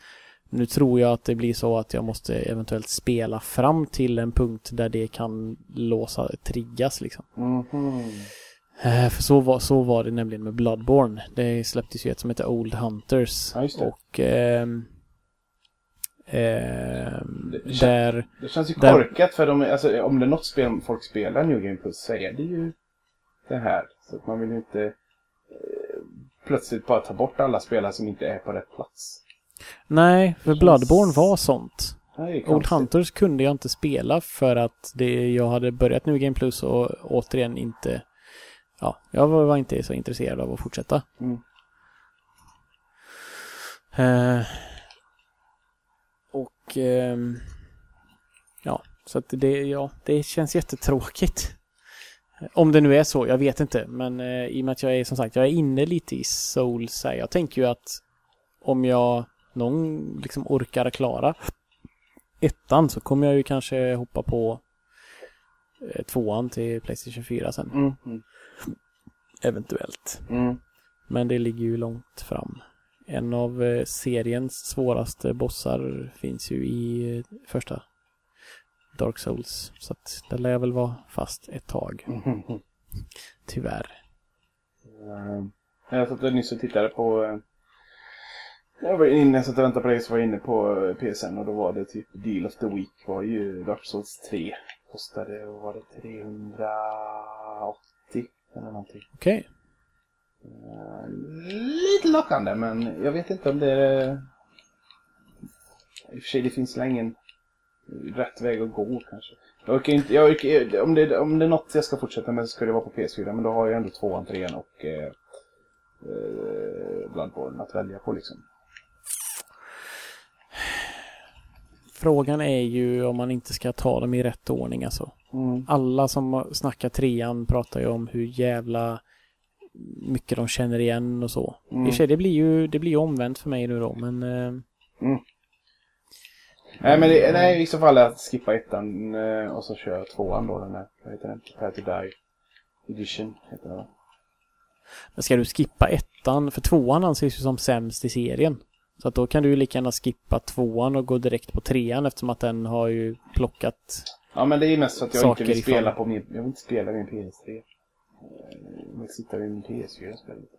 Nu tror jag att det blir så att jag måste eventuellt spela fram till en punkt där det kan låsa, triggas liksom.
Mhm.
Eh, För så var, så var det nämligen med Bloodborne. Det släpptes ju ett som heter Old Hunters.
Ja.
Och ehm, ehm,
Det- det
där,
Det känns ju
Där-
korkat för de, alltså, om det är något spel folk spelar New Game Plus så är det ju det här. Så att man vill ju inte eh, plötsligt bara ta bort alla spelare som inte är på rätt plats.
Nej, för Bloodborne var sånt. Old. Hunters kunde jag inte spela för att det, jag hade börjat New Game Plus och återigen inte, ja, jag var, inte så intresserad av att fortsätta.
Mm.
Eh, och ehm, ja, så att det, ja, det känns jättetråkigt. Om det nu är så, jag vet inte. Men eh, i och med att jag är som sagt, jag är inne lite i Souls här. Jag tänker ju att om jag någon liksom orkar klara ettan så kommer jag ju kanske hoppa på eh, tvåan till Playstation 4 sen.
Mm, mm,
Eventuellt.
mm.
Men det ligger ju långt fram. En av eh, seriens svåraste bossar finns ju i eh, första Dark Souls. Så att där lär väl vara fast ett tag,
Mhm.
tyvärr.
Eh, Jag satt nyss och tittade på... Jag var inne, jag satt och väntade på dig så var jag inne på eh, PSN och då var det typ Deal of the Week var ju Dark Souls 3. Kostade, vad var det, 380 eller någonting.
Okej.
Eh, Lite lockande men jag vet inte om det är... I och för sig det finns ingen rätt väg att gå kanske. Jag orkar inte, jag orkar, om, det, om det är något jag ska fortsätta med så ska det vara på PS4 men då har jag ändå tvåan, trean och eh, eh, Bloodborne att välja på liksom.
Frågan är ju om man inte ska ta dem i rätt ordning alltså.
Mm.
Alla som snackar trean pratar ju om hur jävla mycket de känner igen och så. I
Mm.
och för sig, det blir ju det blir ju omvänt för mig nu då, men eh,
Nej men det, nej, i så fall att skippa ettan eh, och så kör jag tvåan då den där, vad heter den? Prepare to Die Edition heter den?
Men ska du skippa ettan? För tvåan anses ju som sämst i serien. Så att då kan du ju lika gärna skippa tvåan och gå direkt på trean eftersom att den har ju plockat...
Ja men det är mest för att jag inte vill
ifrån.
spela på min, jag vill inte spela min PS3. Eh, Jag vill sitta vid min PS4 och spela lite.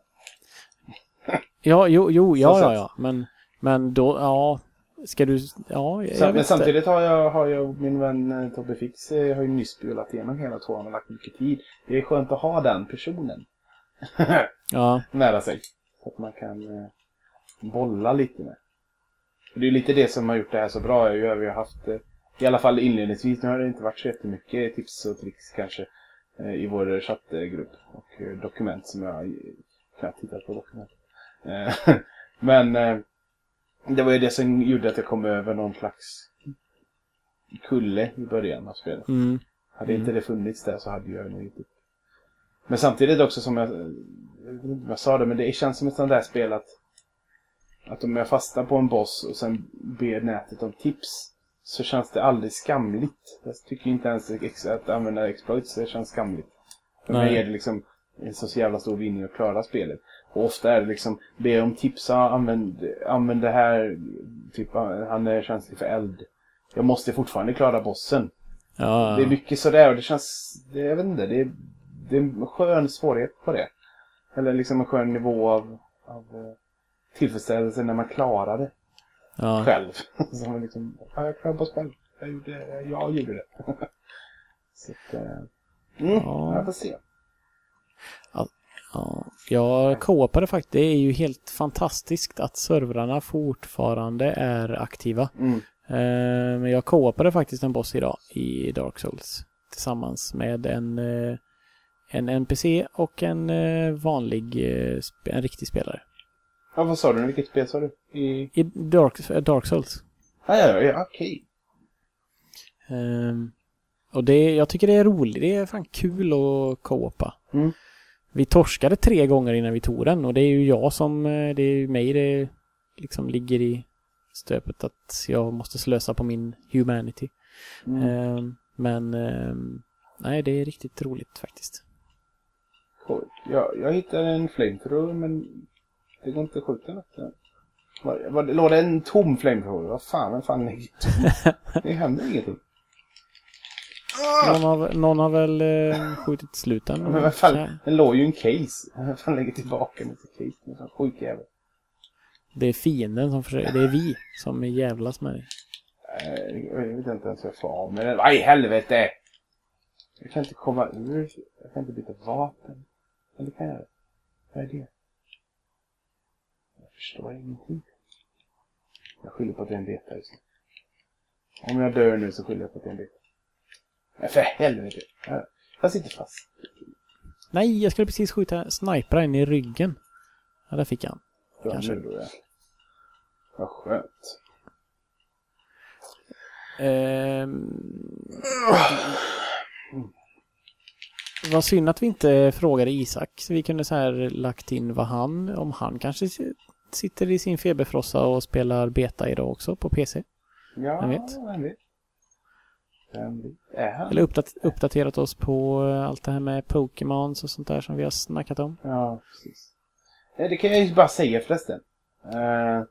Ja, jo, jo, ja, ja, ja. Men, men då, ja. Ska du, ja, jag
Sam,
vet
men samtidigt har jag, har jag min vän eh, Tobbe Fix eh, har ju nyss spelat igenom hela tvåan och lagt mycket tid. Det är skönt att ha den personen
Ja,
nära sig. Så att man kan eh, bolla lite med. Och det är lite det som har gjort det här så bra. Vi har haft, eh, i alla fall inledningsvis, nu har det inte varit så jättemycket tips och tricks kanske eh, i vår chattgrupp och eh, dokument som jag knappt tittat på dokument. Men det var ju det som gjorde att jag kom över någon slags kulle i början av spelet.
mm,
Hade inte det funnits där så hade jag nog inte... Men samtidigt också som jag... Jag vet inte om jag sa det, men det känns som ett sånt där spel att... Att om jag fastnar på en boss och sen ber nätet om tips så känns det aldrig skamligt. Jag tycker inte ens att använda exploits det känns skamligt. För
Nej.
mig är det liksom en så jävla stor vinning att klara spelet. Och ofta är det liksom, be om tips, ja, använd, använd det här, typ han är känslig för eld. Jag måste fortfarande klara bossen.
ja.
Det är mycket sådär och det känns, det, jag vet inte, det är, det är en skön svårighet på det. Eller liksom en skön nivå av, av eh, tillfredsställelse när man klarar det
ja.
själv. Så man liksom, ja, jag klarade boss själv. Jag gjorde, jag gjorde det. Så att, eh, mm,
Ja.
jag får se.
Ja, jag co-opade faktiskt. Det är ju helt fantastiskt att servrarna fortfarande är aktiva.
Mm.
Eh, Men jag co-opade faktiskt en boss idag i Dark Souls. Tillsammans med en, eh, en NPC och en vanlig, en riktig spelare.
Ja, vad sa du? Vilket spel sa du? I...
I Dark, Dark Souls.
Ah, ja, ja, ja, okej.
Ehm, och det, jag tycker det är roligt. Det är fan kul att co-opa.
Mm.
Vi torskade tre gånger innan vi tog den och det är ju jag som, eh, det är ju mig det liksom ligger i stöpet att jag måste slösa på min humanity.
Mm.
Ehm, men ehm, nej, det är riktigt roligt faktiskt.
Jag, jag hittade en flamethrower men det går inte att skjuta något. Var, var, låg det en tom flamethrower? Vad fan, vem fan lägger tom? Det händer ingenting.
Någon har, någon har väl eh, skjutit slut den.
Men vad fan, den låg ju en case. Vem fan lägger tillbaka den till case? Det är fan sjuk jävel.
Det är fienden som försöker, det är vi som jävlas med dig.
Jag vet inte ens hur jag får av med den. I helvete! Jag kan inte komma ur. Jag kan inte byta vapen. Eller kan jag? Vad är det? Förstår ingenting. Jag skyller på att det är en beta just nu. Om jag dör nu så skyller jag på att det är en beta. Men för helvete! Jag- sitter fast.
Nej, jag skulle precis skjuta snipra in i ryggen. Ja, där fick han.
Bra
Kanske.
nu då, ja. Vad skönt.
Ehm, vad synd att vi inte frågade Isak. Så vi kunde så här lagt in vad han, om han kanske sitter i sin feberfrossa och spelar beta idag också på PC.
Ja,
Vem vet?
Vem vet? Vem vet? Är han?
Eller uppdat- uppdaterat oss på eh, allt det här med Pokémons och sånt där som vi har snackat om.
Ja, precis. Nej, det kan jag ju bara säga förresten. Eh,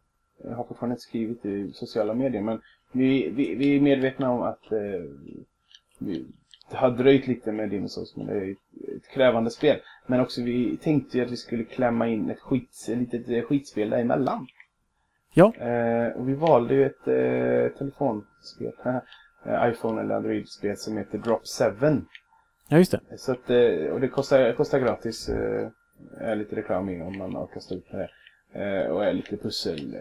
jag har fortfarande inte skrivit i sociala medier, men vi, vi, vi är medvetna om att eh, vi, har dröjt lite med Demon's Souls, men det är ett, krävande spel. Men också vi tänkte ju att vi skulle klämma in ett, skit, ett litet eh, skitspel däremellan.
Ja.
Eh, och vi valde ju ett eh, telefonspel, eh, iPhone eller Android-spel som heter Drop 7.
Ja, just det.
Så att, eh, och det kostar, kostar gratis. Är lite reklam i om man orkar stå ut med det. Och är lite pussel,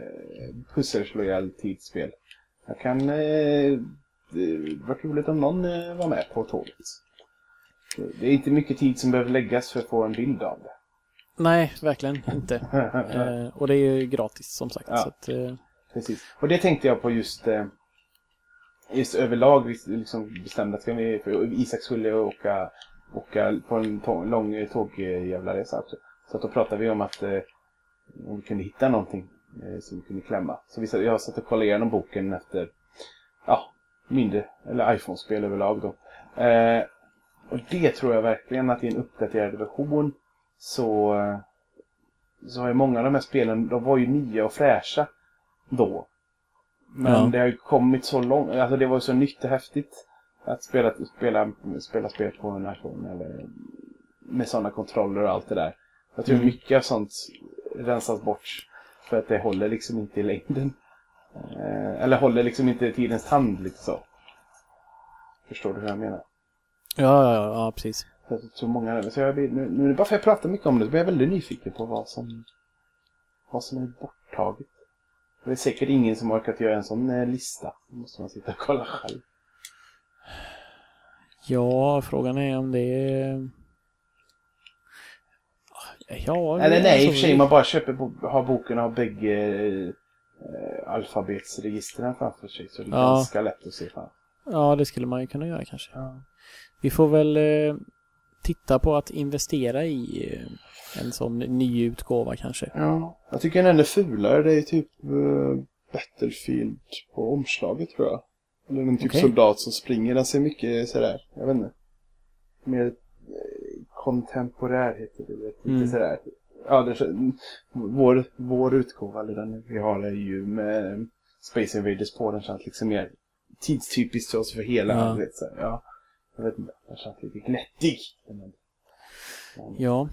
pusselslojal tidsspel. Jag kan... eh, Det var roligt om någon eh, var med på tåget. Det är inte mycket tid som behöver läggas för att få en bild av det.
Nej, verkligen inte. Eh, och det är ju gratis som sagt.
Ja.
Så att, eh,
Precis. Och det tänkte jag på just, eh, just överlag. Liksom bestämde att vi, för Isak skulle åka, åka på en tå- lång tågjävla resa också. Så att då pratade vi om att eh, om vi kunde hitta någonting eh, som vi kunde klämma. Så vi, jag satt och kollade igenom boken efter ja, mindre, eller iPhone-spel överlag då. Eh, och det tror jag verkligen att i en uppdaterad version så, eh, så är många av de här spelen, de var ju nya och fräscha då. Men
Ja.
det har ju kommit så långt, alltså det var ju så nytt och häftigt att spela, spela, spela spel på en iPhone eller med sådana kontroller och allt det där. Jag tror
Mm.
mycket av sånt rensas bort för att det håller liksom inte i längden. Eh, eller håller liksom inte i tidens tand så. Förstår du hur jag menar?
ja, ja, ja, precis.
Så, många, så jag nu, nu bara för att jag pratar mycket om det så blir jag väldigt nyfiken på vad som, vad som är borttaget. Det är säkert ingen som orkat göra en sån eh, lista. Då måste man sitta och kolla själv.
Ja, frågan är om det är... Ja,
Eller nej, i och för sig man bara köper, har boken av bägge eh, alfabetsregistren framför sig. Så det är
Ja.
ganska lätt att se fram.
Ja, det skulle man ju kunna göra kanske.
Ja.
Vi får väl eh, titta på att investera i eh, en sån ny utgåva kanske.
ja. Jag tycker den är fulare. Det är typ eh, Battlefield på omslaget tror jag. Eller en typ
Okej.
soldat som springer. Den ser mycket sådär, jag vet inte. Mer eh, kontemporär heter det. Lite
Mm.
sådär. Ja, det, vår, vår utgåva, eller den vi har, är ju med Space Invaders på. Den känns liksom mer tidstypiskt för oss för hela.
Ja.
Vet, så, ja, jag vet inte. Den känns lite gnättig. Men,
Ja.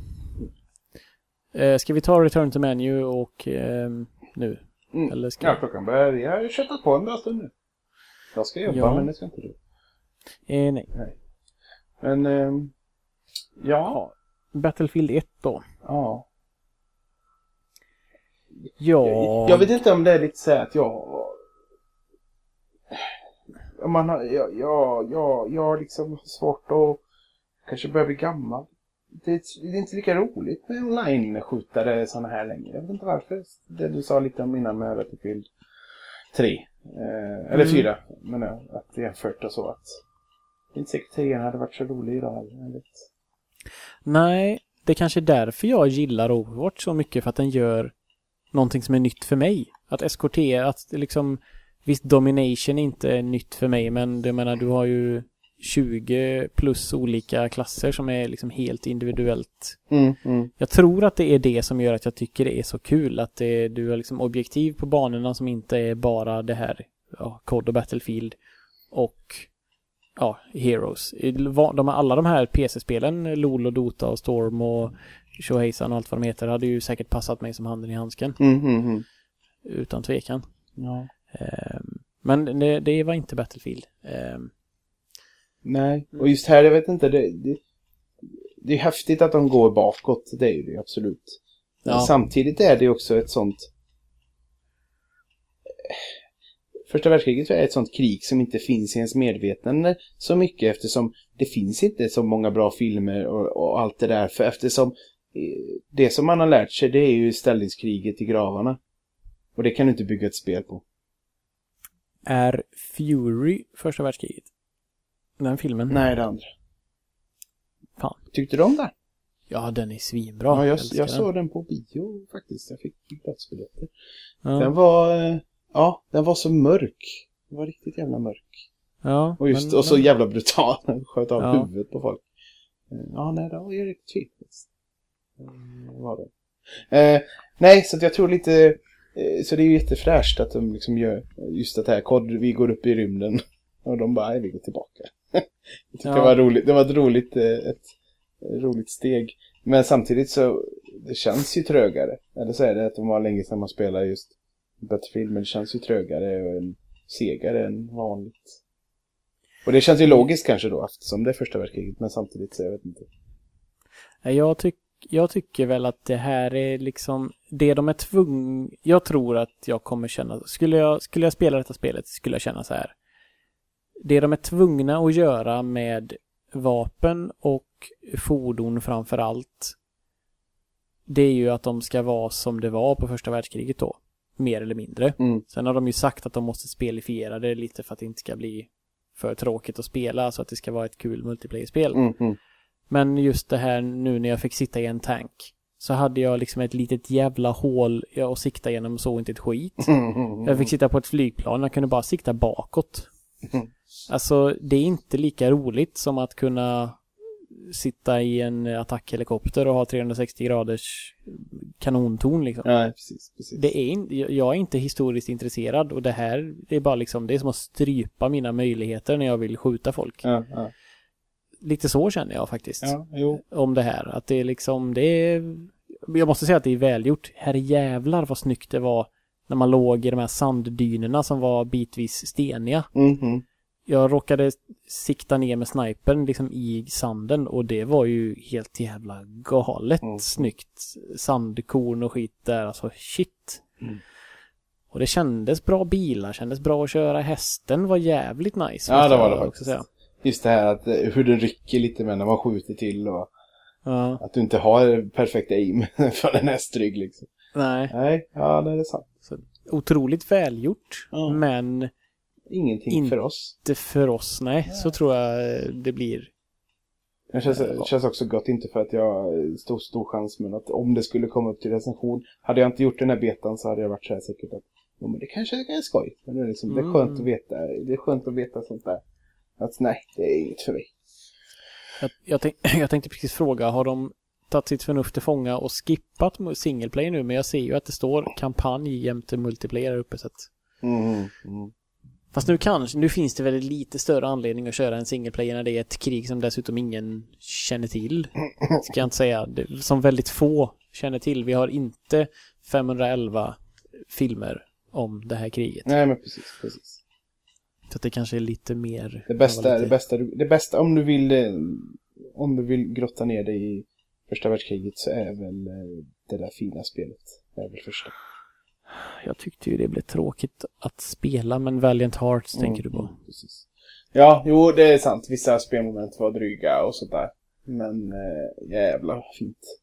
Eh, ska vi ta Return to Menu och eh, nu?
Mm.
Eller ska
Ja, klockan börjar. Jag har ju köttat på en bra stund nu. Jag ska jobba,
Ja.
men det ska inte du.
Eh, nej.
Men, ehm, ja.
Ja. Battlefield 1 då.
Ja.
Ja.
Jag, jag vet inte om det är lite så att jag... Om man har, jag, jag, jag, jag har liksom svårt att kanske börja bli gammal. det, är- det är inte lika roligt med online-skjutare sådana här längre. Jag vet inte varför. Det du sa lite om innan med Battlefield 3. Eh, eller
Mm.
4. Men ja, att jämfört och så att det är inte säkert 3 hade varit så rolig idag. Jag.
Nej, det är kanske är därför jag gillar Overwatch så mycket för att den gör någonting som är nytt för mig. Att eskortera, att liksom Visst, domination är inte nytt för mig, men jag menar, du har ju 20 plus olika klasser som är liksom helt individuellt.
Mm, mm.
Jag tror att det är det som gör att jag tycker det är så kul, att det, du har liksom objektiv på banorna som inte är bara det här, ja, COD och Battlefield och ja, Heroes. De, alla de här PC-spelen, LOL och Dota och Storm och Shoheisan och allt vad de heter, hade ju säkert passat mig som handen i handsken.
Mm, mm, mm.
Utan tvekan.
Ja.
Ehm, Men det, det var inte Battlefield. Ehm,
Nej, och just här, jag vet inte, det, det, det är häftigt att de går bakåt, det är ju det absolut.
Ja.
samtidigt är det också ett sånt... Första världskriget är ett sånt krig som inte finns i ens medvetande så mycket eftersom det finns inte så många bra filmer och, och allt det där. För eftersom det som man har lärt sig det är ju ställningskriget i gravarna. Och det kan du inte bygga ett spel på.
Är Fury första världskriget? Den filmen?
Nej, det andra.
Fan.
Tyckte du om den?
Ja, den är svinbra.
Ja, jag, jag
den.
såg den på bio faktiskt. Jag fick platsbiljetter.
Ja.
Den var, eh, ja, den var så mörk. Den var riktigt jävla mörk.
ja,
Och, just,
men-
och så
men-
jävla brutal. Den sköt av
Ja.
huvudet på folk. Eh, Ja, nej, det var ju riktigt fint. Eh, var det. Eh, nej, så jag tror lite... Eh, så det är ju jättefräscht att de liksom gör just det här. Kod, vi går upp i rymden. Och de bara, nej, vi går tillbaka. jag tyckte
Ja.
det var roligt. Det var ett roligt, eh, ett, roligt steg. Men samtidigt så, det känns ju trögare. Eller så är det att det var länge sedan man spelade just Battlefield, men det känns ju trögare och en segare än vanligt. Och det känns ju logiskt kanske då, eftersom det är första världskriget, men samtidigt så jag vet inte.
Jag, tyck, jag tycker väl att det här är liksom det de är tvungna... Jag tror att jag kommer känna... Skulle jag, skulle jag spela detta spelet skulle jag känna så här. Det de är tvungna att göra med vapen och fordon framför allt. Det är ju att de ska vara som det var på första världskriget då. Mer eller mindre.
Mm.
Sen har de ju sagt att de måste spelifiera det lite för att det inte ska bli för tråkigt att spela så att det ska vara ett kul multiplayer-spel.
Mm, mm.
Men just det här nu när jag fick sitta i en tank så hade jag liksom ett litet jävla hål jag att sikta genom och såg inte ett skit. Jag fick sitta på ett flygplan, jag kunde bara sikta bakåt. Alltså, det är inte lika roligt som att kunna sitta i en attackhelikopter och ha 360 graders kanontorn liksom.
Nej, precis, precis.
Det är in, jag är inte historiskt intresserad och det här, det är bara liksom, det är som att strypa mina möjligheter när jag vill skjuta folk.
Ja, ja.
Lite så känner jag faktiskt.
ja,
om det här. Att det är liksom, det är... Jag måste säga att det är välgjort. Herre jävlar vad snyggt det var när man låg i de här sanddynerna som var bitvis steniga.
Mm, mm.
Jag råkade sikta ner med snipern liksom i sanden och det var ju helt jävla galet
Mm.
snyggt. Sandkorn och skit där, alltså shit.
Mm.
Och det kändes bra bilar, kändes bra att köra. Hästen var jävligt nice.
Ja, det var det faktiskt.
säga.
Just det här att eh, hur den rycker lite med när man skjuter till och
Ja,
att du inte har perfekt aim för en hästrygg liksom.
nej.
Nej, ja det är sant.
Otroligt välgjort,
Ja.
men
Ingenting
In-
för oss.
inte för oss, nej. Så tror jag det blir.
Det känns,
Ja.
känns också gott, inte för att jag har stor, stor chans, men att om det skulle komma upp till recension, hade jag inte gjort den här betan så hade jag varit så här säkert att jo, men det kanske är skoj. Men det är, liksom, det är skönt
Mm.
att veta, det är skönt att veta sånt där. Att nej, det är inget för mig.
Jag, jag, tänk, jag tänkte precis fråga, har de tagit sitt förnuft till fånga och skippat mu- single play nu? Men jag ser ju att det står kampanj jämte multiplayer här uppe så att...
Mm, mm.
Fast nu kanske, nu finns det väl lite större anledning att köra en single player när det är ett krig som dessutom ingen känner till. Ska jag inte säga. Som väldigt få känner till. Vi har inte 511 filmer om det här kriget.
Nej, men precis, precis.
Så att det kanske är lite mer...
Det bästa,
lite-
det bästa, det bästa om du vill, eh, om du vill grotta ner dig i första världskriget så är väl eh, det där fina spelet. Det är väl första.
Jag tyckte ju det blev tråkigt att spela, men Valiant Hearts tänker du på.
Mm, precis. Ja, jo, det är sant. Vissa spelmoment var dryga och sådär. Men eh, jävla fint.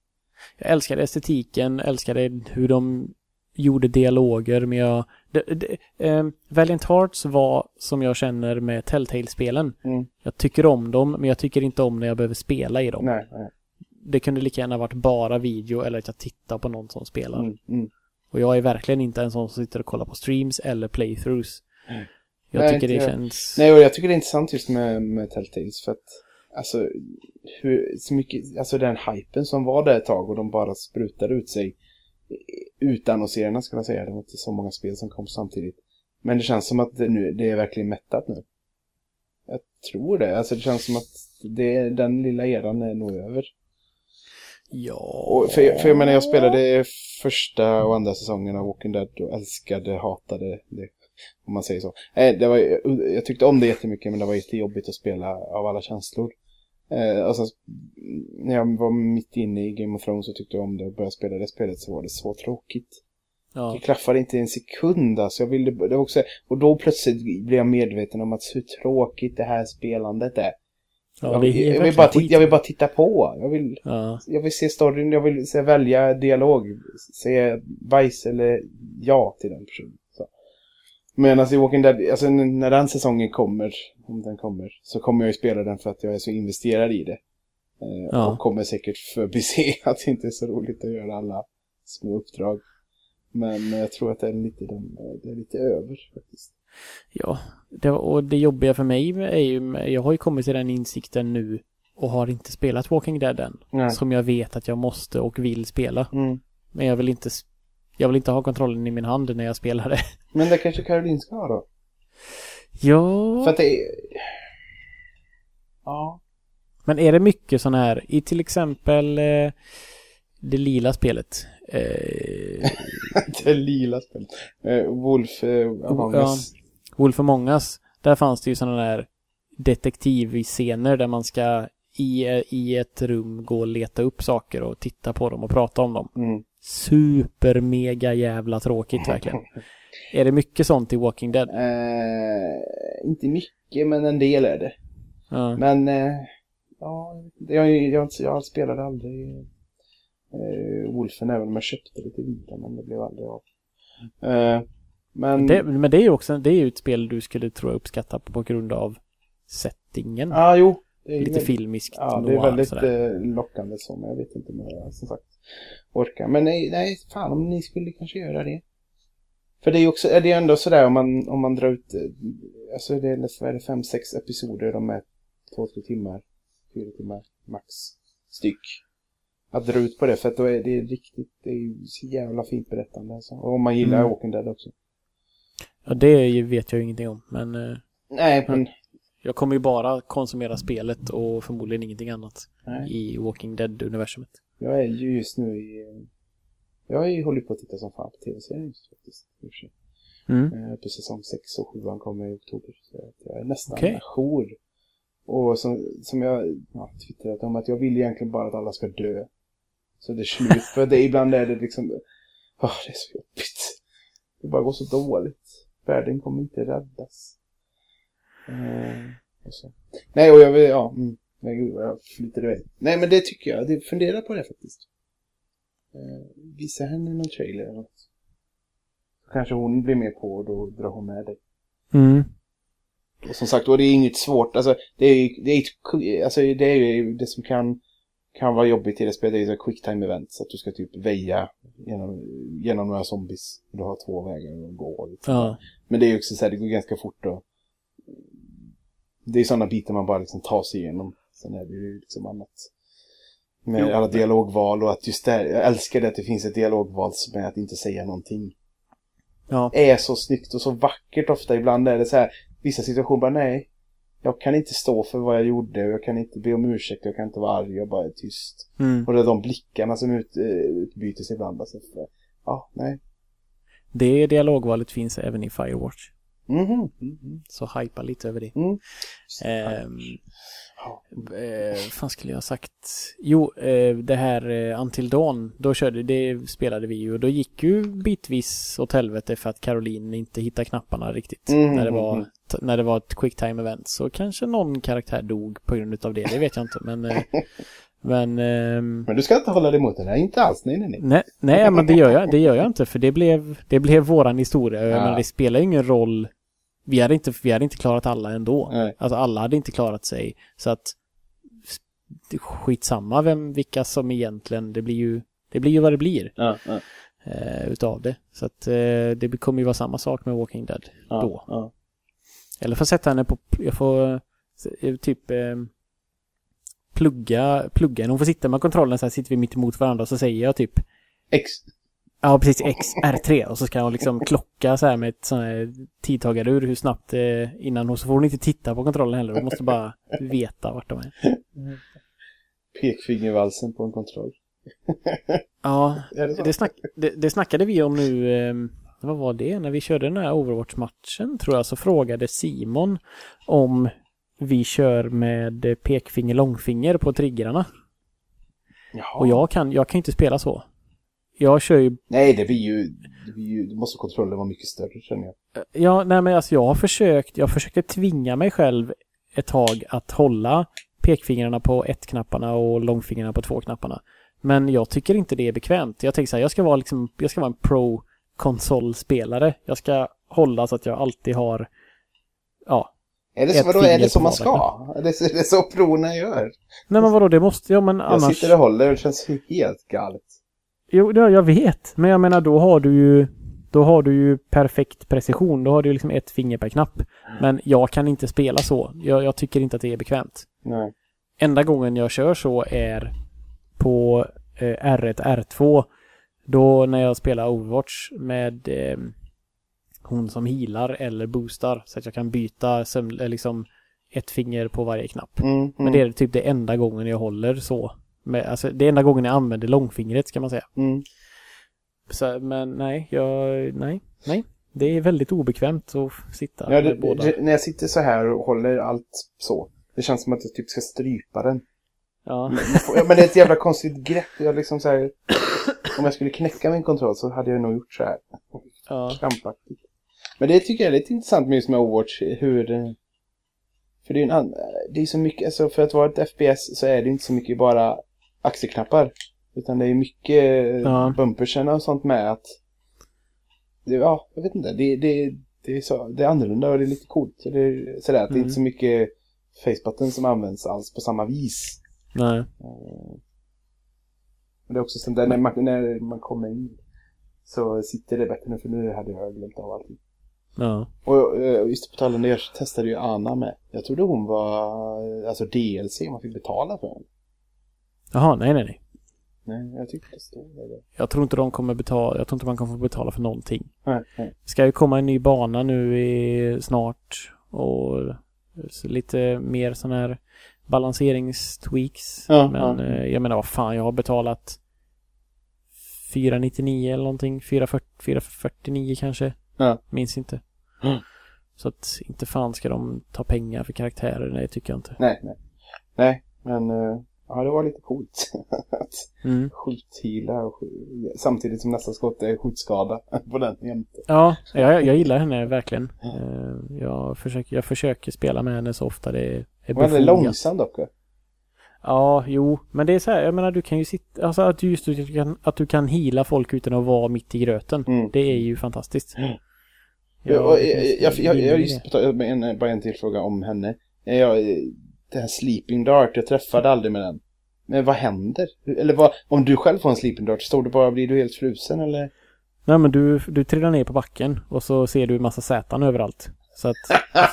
Jag älskade estetiken, älskade hur de gjorde dialoger, men jag... Eh, Valiant Hearts var som jag känner med Telltale-spelen.
Mm.
Jag tycker om dem, men jag tycker inte om när jag behöver spela i dem.
Nej, nej.
Det kunde lika gärna varit bara video eller att jag tittar på någon som spelar.
Mm, mm.
Och jag är verkligen inte en sån som sitter och kollar på streams eller playthroughs. Jag
Nej,
tycker det
jag.
känns...
Nej, och jag tycker det är intressant just med, med Telltales för att alltså hur, så mycket, alltså den hypen som var där ett tag och de bara sprutade ut sig utannonserarna skulle jag säga. Det var inte så många spel som kom samtidigt. Men det känns som att det, nu, det är verkligen mättat nu. Jag tror det. Alltså det känns som att det, den lilla eran är nog över.
Ja...
Och för, för jag menar, jag spelade första och andra säsongen av Walking Dead och älskade, hatade det. Om man säger så. Eh, det var, jag tyckte om det jättemycket men det var jättejobbigt att spela av alla känslor. Eh, sen, när jag var mitt inne i Game of Thrones och tyckte om det och började spela det spelet så var det så tråkigt.
Ja.
Det klaffade inte en sekund alltså. Jag ville, det var också, och då plötsligt blev jag medveten om att hur tråkigt det här spelandet är.
Ja,
jag,
är
vill, jag, vill bara titta, jag vill bara titta på. Jag vill,
Ja.
jag vill se storyn, jag vill se, välja dialog. Säga bajs eller ja till den personen. Men alltså i Walking Dead, alltså när den säsongen kommer, om den kommer, så kommer jag ju spela den för att jag är så investerad i det. Eh,
Ja.
Och kommer säkert förbise att det inte är så roligt att göra alla små uppdrag. Men jag tror att det är lite, det är lite över faktiskt.
Ja, det, och det jobbiga för mig är ju, jag har ju kommit till den insikten nu och har inte spelat Walking Dead än.
Nej.
Som jag vet att jag måste och vill spela.
Mm.
Men jag vill inte, jag vill inte ha kontrollen i min hand när jag spelar det.
Men det kanske Caroline ska ha då?
Ja,
För att det är... Ja.
men är det mycket sån här, i till exempel eh, det lila spelet. Eh,
det lila spelet. Eh, Wolf eh, Among
Ja.
Us.
Wolf Among Us, där fanns det ju sådana där detektivscener där man ska i, i ett rum gå och leta upp saker och titta på dem och prata om dem.
Mm.
Super mega jävla tråkigt verkligen. Är det mycket sånt i Walking Dead?
Eh, inte mycket, men en del är det.
Ja.
Men, eh, ja, jag, jag, jag, spelade aldrig eh, Wolfen, även om jag köpte det till vita, men det blev aldrig av. Eh, men,
Det, men det är ju också det är ju ett spel du skulle tror jag uppskatta på grund av settingen.
ja, ah, jo. Det är
Lite filmiskt
Ja, det är väldigt
sådär.
eh, lockande så, men jag vet inte om jag som sagt orkar. Men nej, nej, fan om ni skulle kanske göra det. För det är ju också, är det är ändå sådär om man, om man drar ut, eh, alltså det är, vad är det, fem, sex episoder, de är två, tre timmar, fyra timmar max styck. Att dra ut på det, för att då är det riktigt, det är ju så jävla fint berättande alltså. Och om man gillar
Mm.
Walking Dead också.
Ja, det vet jag ju ingenting om. Men eh,
Nej, men,
jag kommer ju bara konsumera spelet och förmodligen ingenting annat
nej.
i Walking Dead-universumet.
Jag är ju just nu i, jag hållit på att titta som fan på tv-serien just faktiskt.
Mm.
Eh, på säsong 6 och 7 kommer i oktober. Så jag är nästan okay. jour. Och som, som jag ja, twittrat om att jag vill egentligen bara att alla ska dö. Så det är slut. För det, ibland är det liksom, åh det är så jobbigt. Det bara går så dåligt. Världen kommer inte räddas. Så. Nej, och jag vill, ja, mm, nej, gud, jag flyter iväg. Nej, men det tycker jag. Det, fundera på det faktiskt. Eh, visa henne någon trailer eller något. Kanske hon blir med på och då drar hon med dig.
Mm.
Och som sagt, och det är inget svårt. Alltså, det är ju det, är alltså, det, är det som kan, kan vara jobbigt i det spelet. Det är ju så quick time events. Att du ska typ väja genom, genom några zombies. Du har två vägar att gå. Liksom.
Ja.
Men det är ju också så här, det går ganska fort och det är sådana bitar man bara liksom tar sig igenom. Sen är det ju liksom annat. Med
Jo,
alla dialogval och att just där, jag älskar det att det finns ett dialogval som är att inte säga någonting.
Ja.
Är så snyggt och så vackert ofta. Ibland är det så här, vissa situationer bara nej. Jag kan inte stå för vad jag gjorde och jag kan inte be om ursäkt, jag kan inte vara arg, jag bara är tyst.
Mm.
Och det är de blickarna som ut, eh, utbytes ibland. Alltså, ja, nej.
Det dialogvalet finns även i Firewatch.
Mhm. Mhm.
Så hypa lite över det.
Mm.
Ehm,
Ja.
eh, fan skulle jag ha sagt? Jo, eh, det här eh, Until Dawn, då körde, det spelade vi ju och då gick ju bitvis åt helvete för att Caroline inte hittade knapparna riktigt.
Mm,
när, det
mm,
var,
mm.
när det var ett quick time event. Så kanske någon karaktär dog på grund av det, det vet jag inte. Men, eh, men ehm,
Men du ska inte hålla dig emot det där. Inte alls. Nej, nej, nej.
Nej, nej men det gör jag, det gör jag inte för det blev, det blev våran historia.
Ja.
menar, det spelar ingen roll. Vi hade, inte, vi hade inte klarat alla ändå.
Nej.
Alltså alla hade inte klarat sig. Så att skitsamma vem, vilka som egentligen, det blir ju, det blir ju vad det blir
Ja, ja,
eh, utav det. Så att eh, det kommer ju vara samma sak med Walking Dead
ja,
då. Eller får sätta henne på, jag får eh, typ eh, plugga, plugga henne. Hun får sitta med kontrollen så här sitter vi mitt emot varandra och så säger jag typ
X.
Ja, precis. X, R3. Och så ska hon liksom klocka så här med ett sån här tidtagarur hur snabbt eh, innan hon, så får hon inte titta på kontrollen heller. Hon måste bara veta vart de är.
Pekfingervalsen på en kontroll.
Ja,
det
snack, det, det snackade vi om nu, eh, vad var det? När vi körde den här Overwatch-matchen tror jag så frågade Simon om vi kör med pekfinger långfinger på triggrarna.
Jaha.
Och jag kan, jag kan inte spela så. Jag kör ju
Nej, det blir ju... Det blir ju... Då måste kontrollen vara mycket större, känner jag.
Ja, nej men alltså jag har försökt, jag försökte tvinga mig själv ett tag att hålla pekfingrarna på ett-knapparna och långfingrarna på två-knapparna. Men jag tycker inte det är bekvämt. Jag tänker så här, jag ska vara liksom, jag ska vara en pro-konsolspelare. Jag ska hålla så att jag alltid har, ja.
Är det så, vadå, är det så man ska? Är det, är det så prona gör?
Nej men vadå, det måste, ja men
Jag
annars.
sitter och håller och det känns helt galet.
Jo, jag vet. Men jag menar, då har du ju då har du ju perfekt precision. Då har du liksom ett finger per knapp. Men jag kan inte spela så. Jag, jag tycker inte att det är bekvämt.
Nej.
Enda gången jag kör så är på eh, R1, R2. Då när jag spelar Overwatch med eh, hon som healar eller boostar. Så att jag kan byta eh, liksom ett finger på varje knapp.
Mm, mm,
Men det är typ det enda gången jag håller så. Med, alltså, det är enda gången jag använder långfingret ska man säga.
mm.
Så, men nej, jag, nej, nej. Det är väldigt obekvämt att sitta
Ja, det,
med båda.
det, när jag sitter så här och håller allt så. Det känns som att jag typ ska strypa den.
ja.
Ja, men det är ett jävla konstigt grepp. Jag liksom så här, om jag skulle knäcka min kontroll så hade jag nog gjort så här.
ja.
Krampaktigt. Men det tycker jag är lite intressant med just med Overwatch. Hur... För det är ju en annan... Det är så mycket... Alltså för att vara ett FPS så är det inte så mycket bara axelknappar. Utan det är mycket
Ja.
ja. bumpersen och sånt med att... Det, ja, jag vet inte. Det, det, det, är så, det är annorlunda och det är lite coolt. Så det är, sådär, att det är
Mm.
inte så mycket facebutton som används alls på samma vis.
Nej.
Eh, Men det är också sånt där när man, när man kommer in så sitter det bättre nu för nu hade jag glömt av allting.
Ja.
Och eh, just på tal om det, jag testade ju Anna med. Jag trodde hon var alltså DLC man fick betala för den.
Jaha, nej, nej, nej.
Nej, jag tyckte det stod det.
Jag tror inte de kommer betala, jag tror inte man kommer få betala för någonting.
Nej, nej.
Det ska ju komma en ny bana nu i, snart och lite mer sån här balanseringstweaks.
Ja,
Men
ja.
eh, jag menar vad fan, jag har betalat 499 eller någonting, 440, 449 kanske.
Ja.
Minns inte.
Mm.
Så att inte fan ska de ta pengar för karaktärer, nej tycker jag inte.
Nej, nej. Nej, men eh, ja, det var lite coolt. att
Mm.
skjuthila och sk- samtidigt som nästa skott är skjutskada på den jämte.
Ja, jag, jag gillar henne verkligen. Eh, Jag försöker, jag försöker spela med henne så ofta det är
Den är
befogat.
långsam dock.
Ja, jo, men det är så här, jag menar du kan ju sitta, alltså att du just att du kan, att du kan hila folk utan att vara mitt i gröten.
Mm.
Det är ju fantastiskt. Det
jag, jag, jag,
är
jag,
det.
just på tal- en, bara en till fråga om henne. Eh, Jag, det här sleeping dart, jag träffade aldrig med den. Men vad händer? Eller vad, om du själv får en sleeping dart, står du bara, blir du helt frusen eller?
Nej men du, du trillar ner på backen och så ser du en massa sätan överallt. Så att,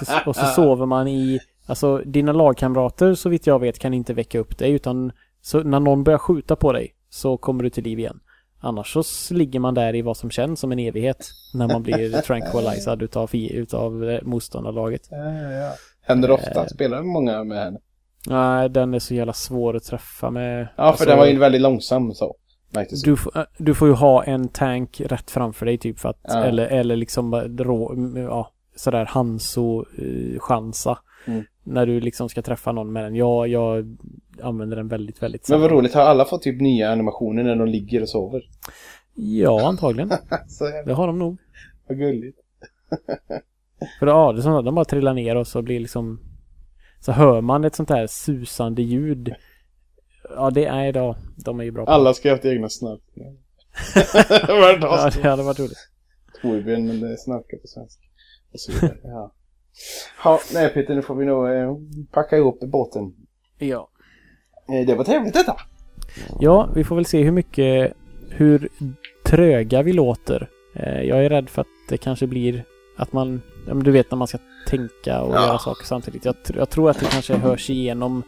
och, så, och så sover man i, alltså dina lagkamrater så vitt jag vet kan inte väcka upp dig utan så när någon börjar skjuta på dig så kommer du till liv igen. Annars så ligger man där i vad som känns som en evighet när man blir tranquilized utav, utav eh, motståndarlaget.
Ja, ja. Händer det ofta? Spelar många med henne?
Nej, den är så jävla svår att träffa med.
Ja, för
alltså,
den var ju väldigt långsam så.
Du, äh, du får ju ha en tank rätt framför dig typ för att,
Ja.
eller, eller liksom rå, m- ja, sådär Hanso-chansa.
Mm.
När du liksom ska träffa någon med den. Jag, jag använder den väldigt, väldigt
Men vad
sällan.
roligt, har alla fått typ nya animationer när de ligger och sover?
Ja, antagligen. Det har de nog.
vad gulligt.
För det som att de bara trillar ner och så blir liksom... Så hör man ett sånt här susande ljud. Ja, det är då. De är ju bra på
Alla ska ha haft egna snarkningar. Varje dag
Ja, det hade varit roligt.
Torbjörn det snarkar på svenska. Och så vidare. Ja. ja, nej Peter, nu får vi nog eh, packa ihop båten.
Ja.
Eh, det var trevligt detta.
Ja, vi får väl se hur mycket... Hur tröga vi låter. Eh, jag är rädd för att det kanske blir att man... Ja, men du vet när man ska tänka och
Ja.
göra saker samtidigt. Jag, jag tror att det kanske hörs igenom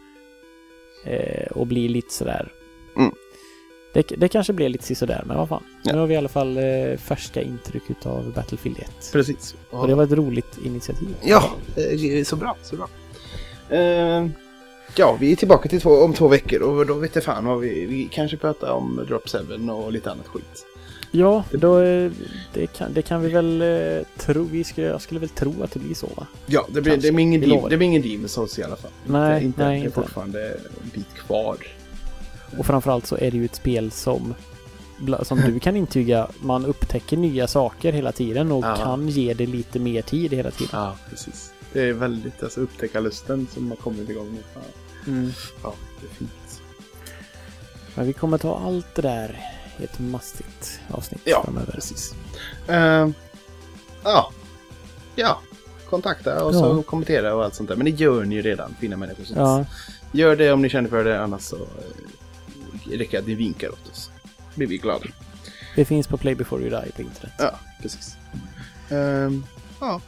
eh, och blir lite sådär...
Mm.
Det, det kanske blir lite sådär, men vad fan.
Ja.
Nu har vi i alla fall eh, färska intryck utav Battlefield 1.
Precis.
Och det var ett roligt initiativ.
Ja, eh, så bra, så bra. Eh, ja, vi är tillbaka till två, om två veckor och då vet jag fan vad vi, vi kanske pratar om Drop 7 och lite annat skit.
Ja, då, eh, det, kan, det kan vi väl eh, tro. Vi skulle, jag skulle väl tro att det blir så va?
Ja, det blir,
Kanske.
det blir ingen,
lovar.
det blir ingen Demon's i alla fall.
Nej,
inte,
nej,
det är
inte.
fortfarande en bit kvar.
Och framförallt så är det ju ett spel som som du kan intyga, man upptäcker nya saker hela tiden och
Ja.
kan ge det lite mer tid hela tiden.
Ja, precis. Det är väldigt, alltså upptäckarlusten som har kommit igång nu. Ja,
Mm.
ja det är fint.
Men vi kommer ta allt det där ett mastigt avsnitt
Ja,
framöver.
precis. Eh, ja. Ja. Kontakta och så
Ja.
kommentera och allt sånt där. Men det gör ni ju redan, fina människor. som
Ja,
Gör det om ni känner för det, annars så eh, räcker det att ni vinkar åt oss. blir vi glada.
det finns på Play before you die på internet.
Ja, precis. Ehm, ja,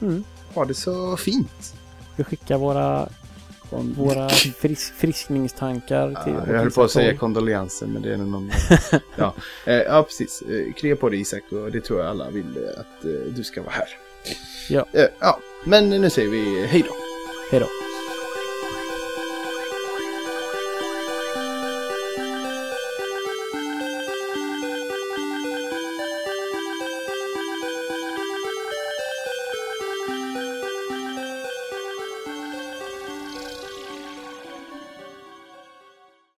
Mm.
ha det så fint.
Vi skickar våra, våra fris, friskningstankar till...
Ja, jag höll på att säga kondolenser, men det är nog någon... ja. Eh, ja, precis. Eh, krya på dig Isak och det tror jag alla vill eh, att du ska vara här.
Ja.
Ja, men nu säger vi hej då.
Hej då.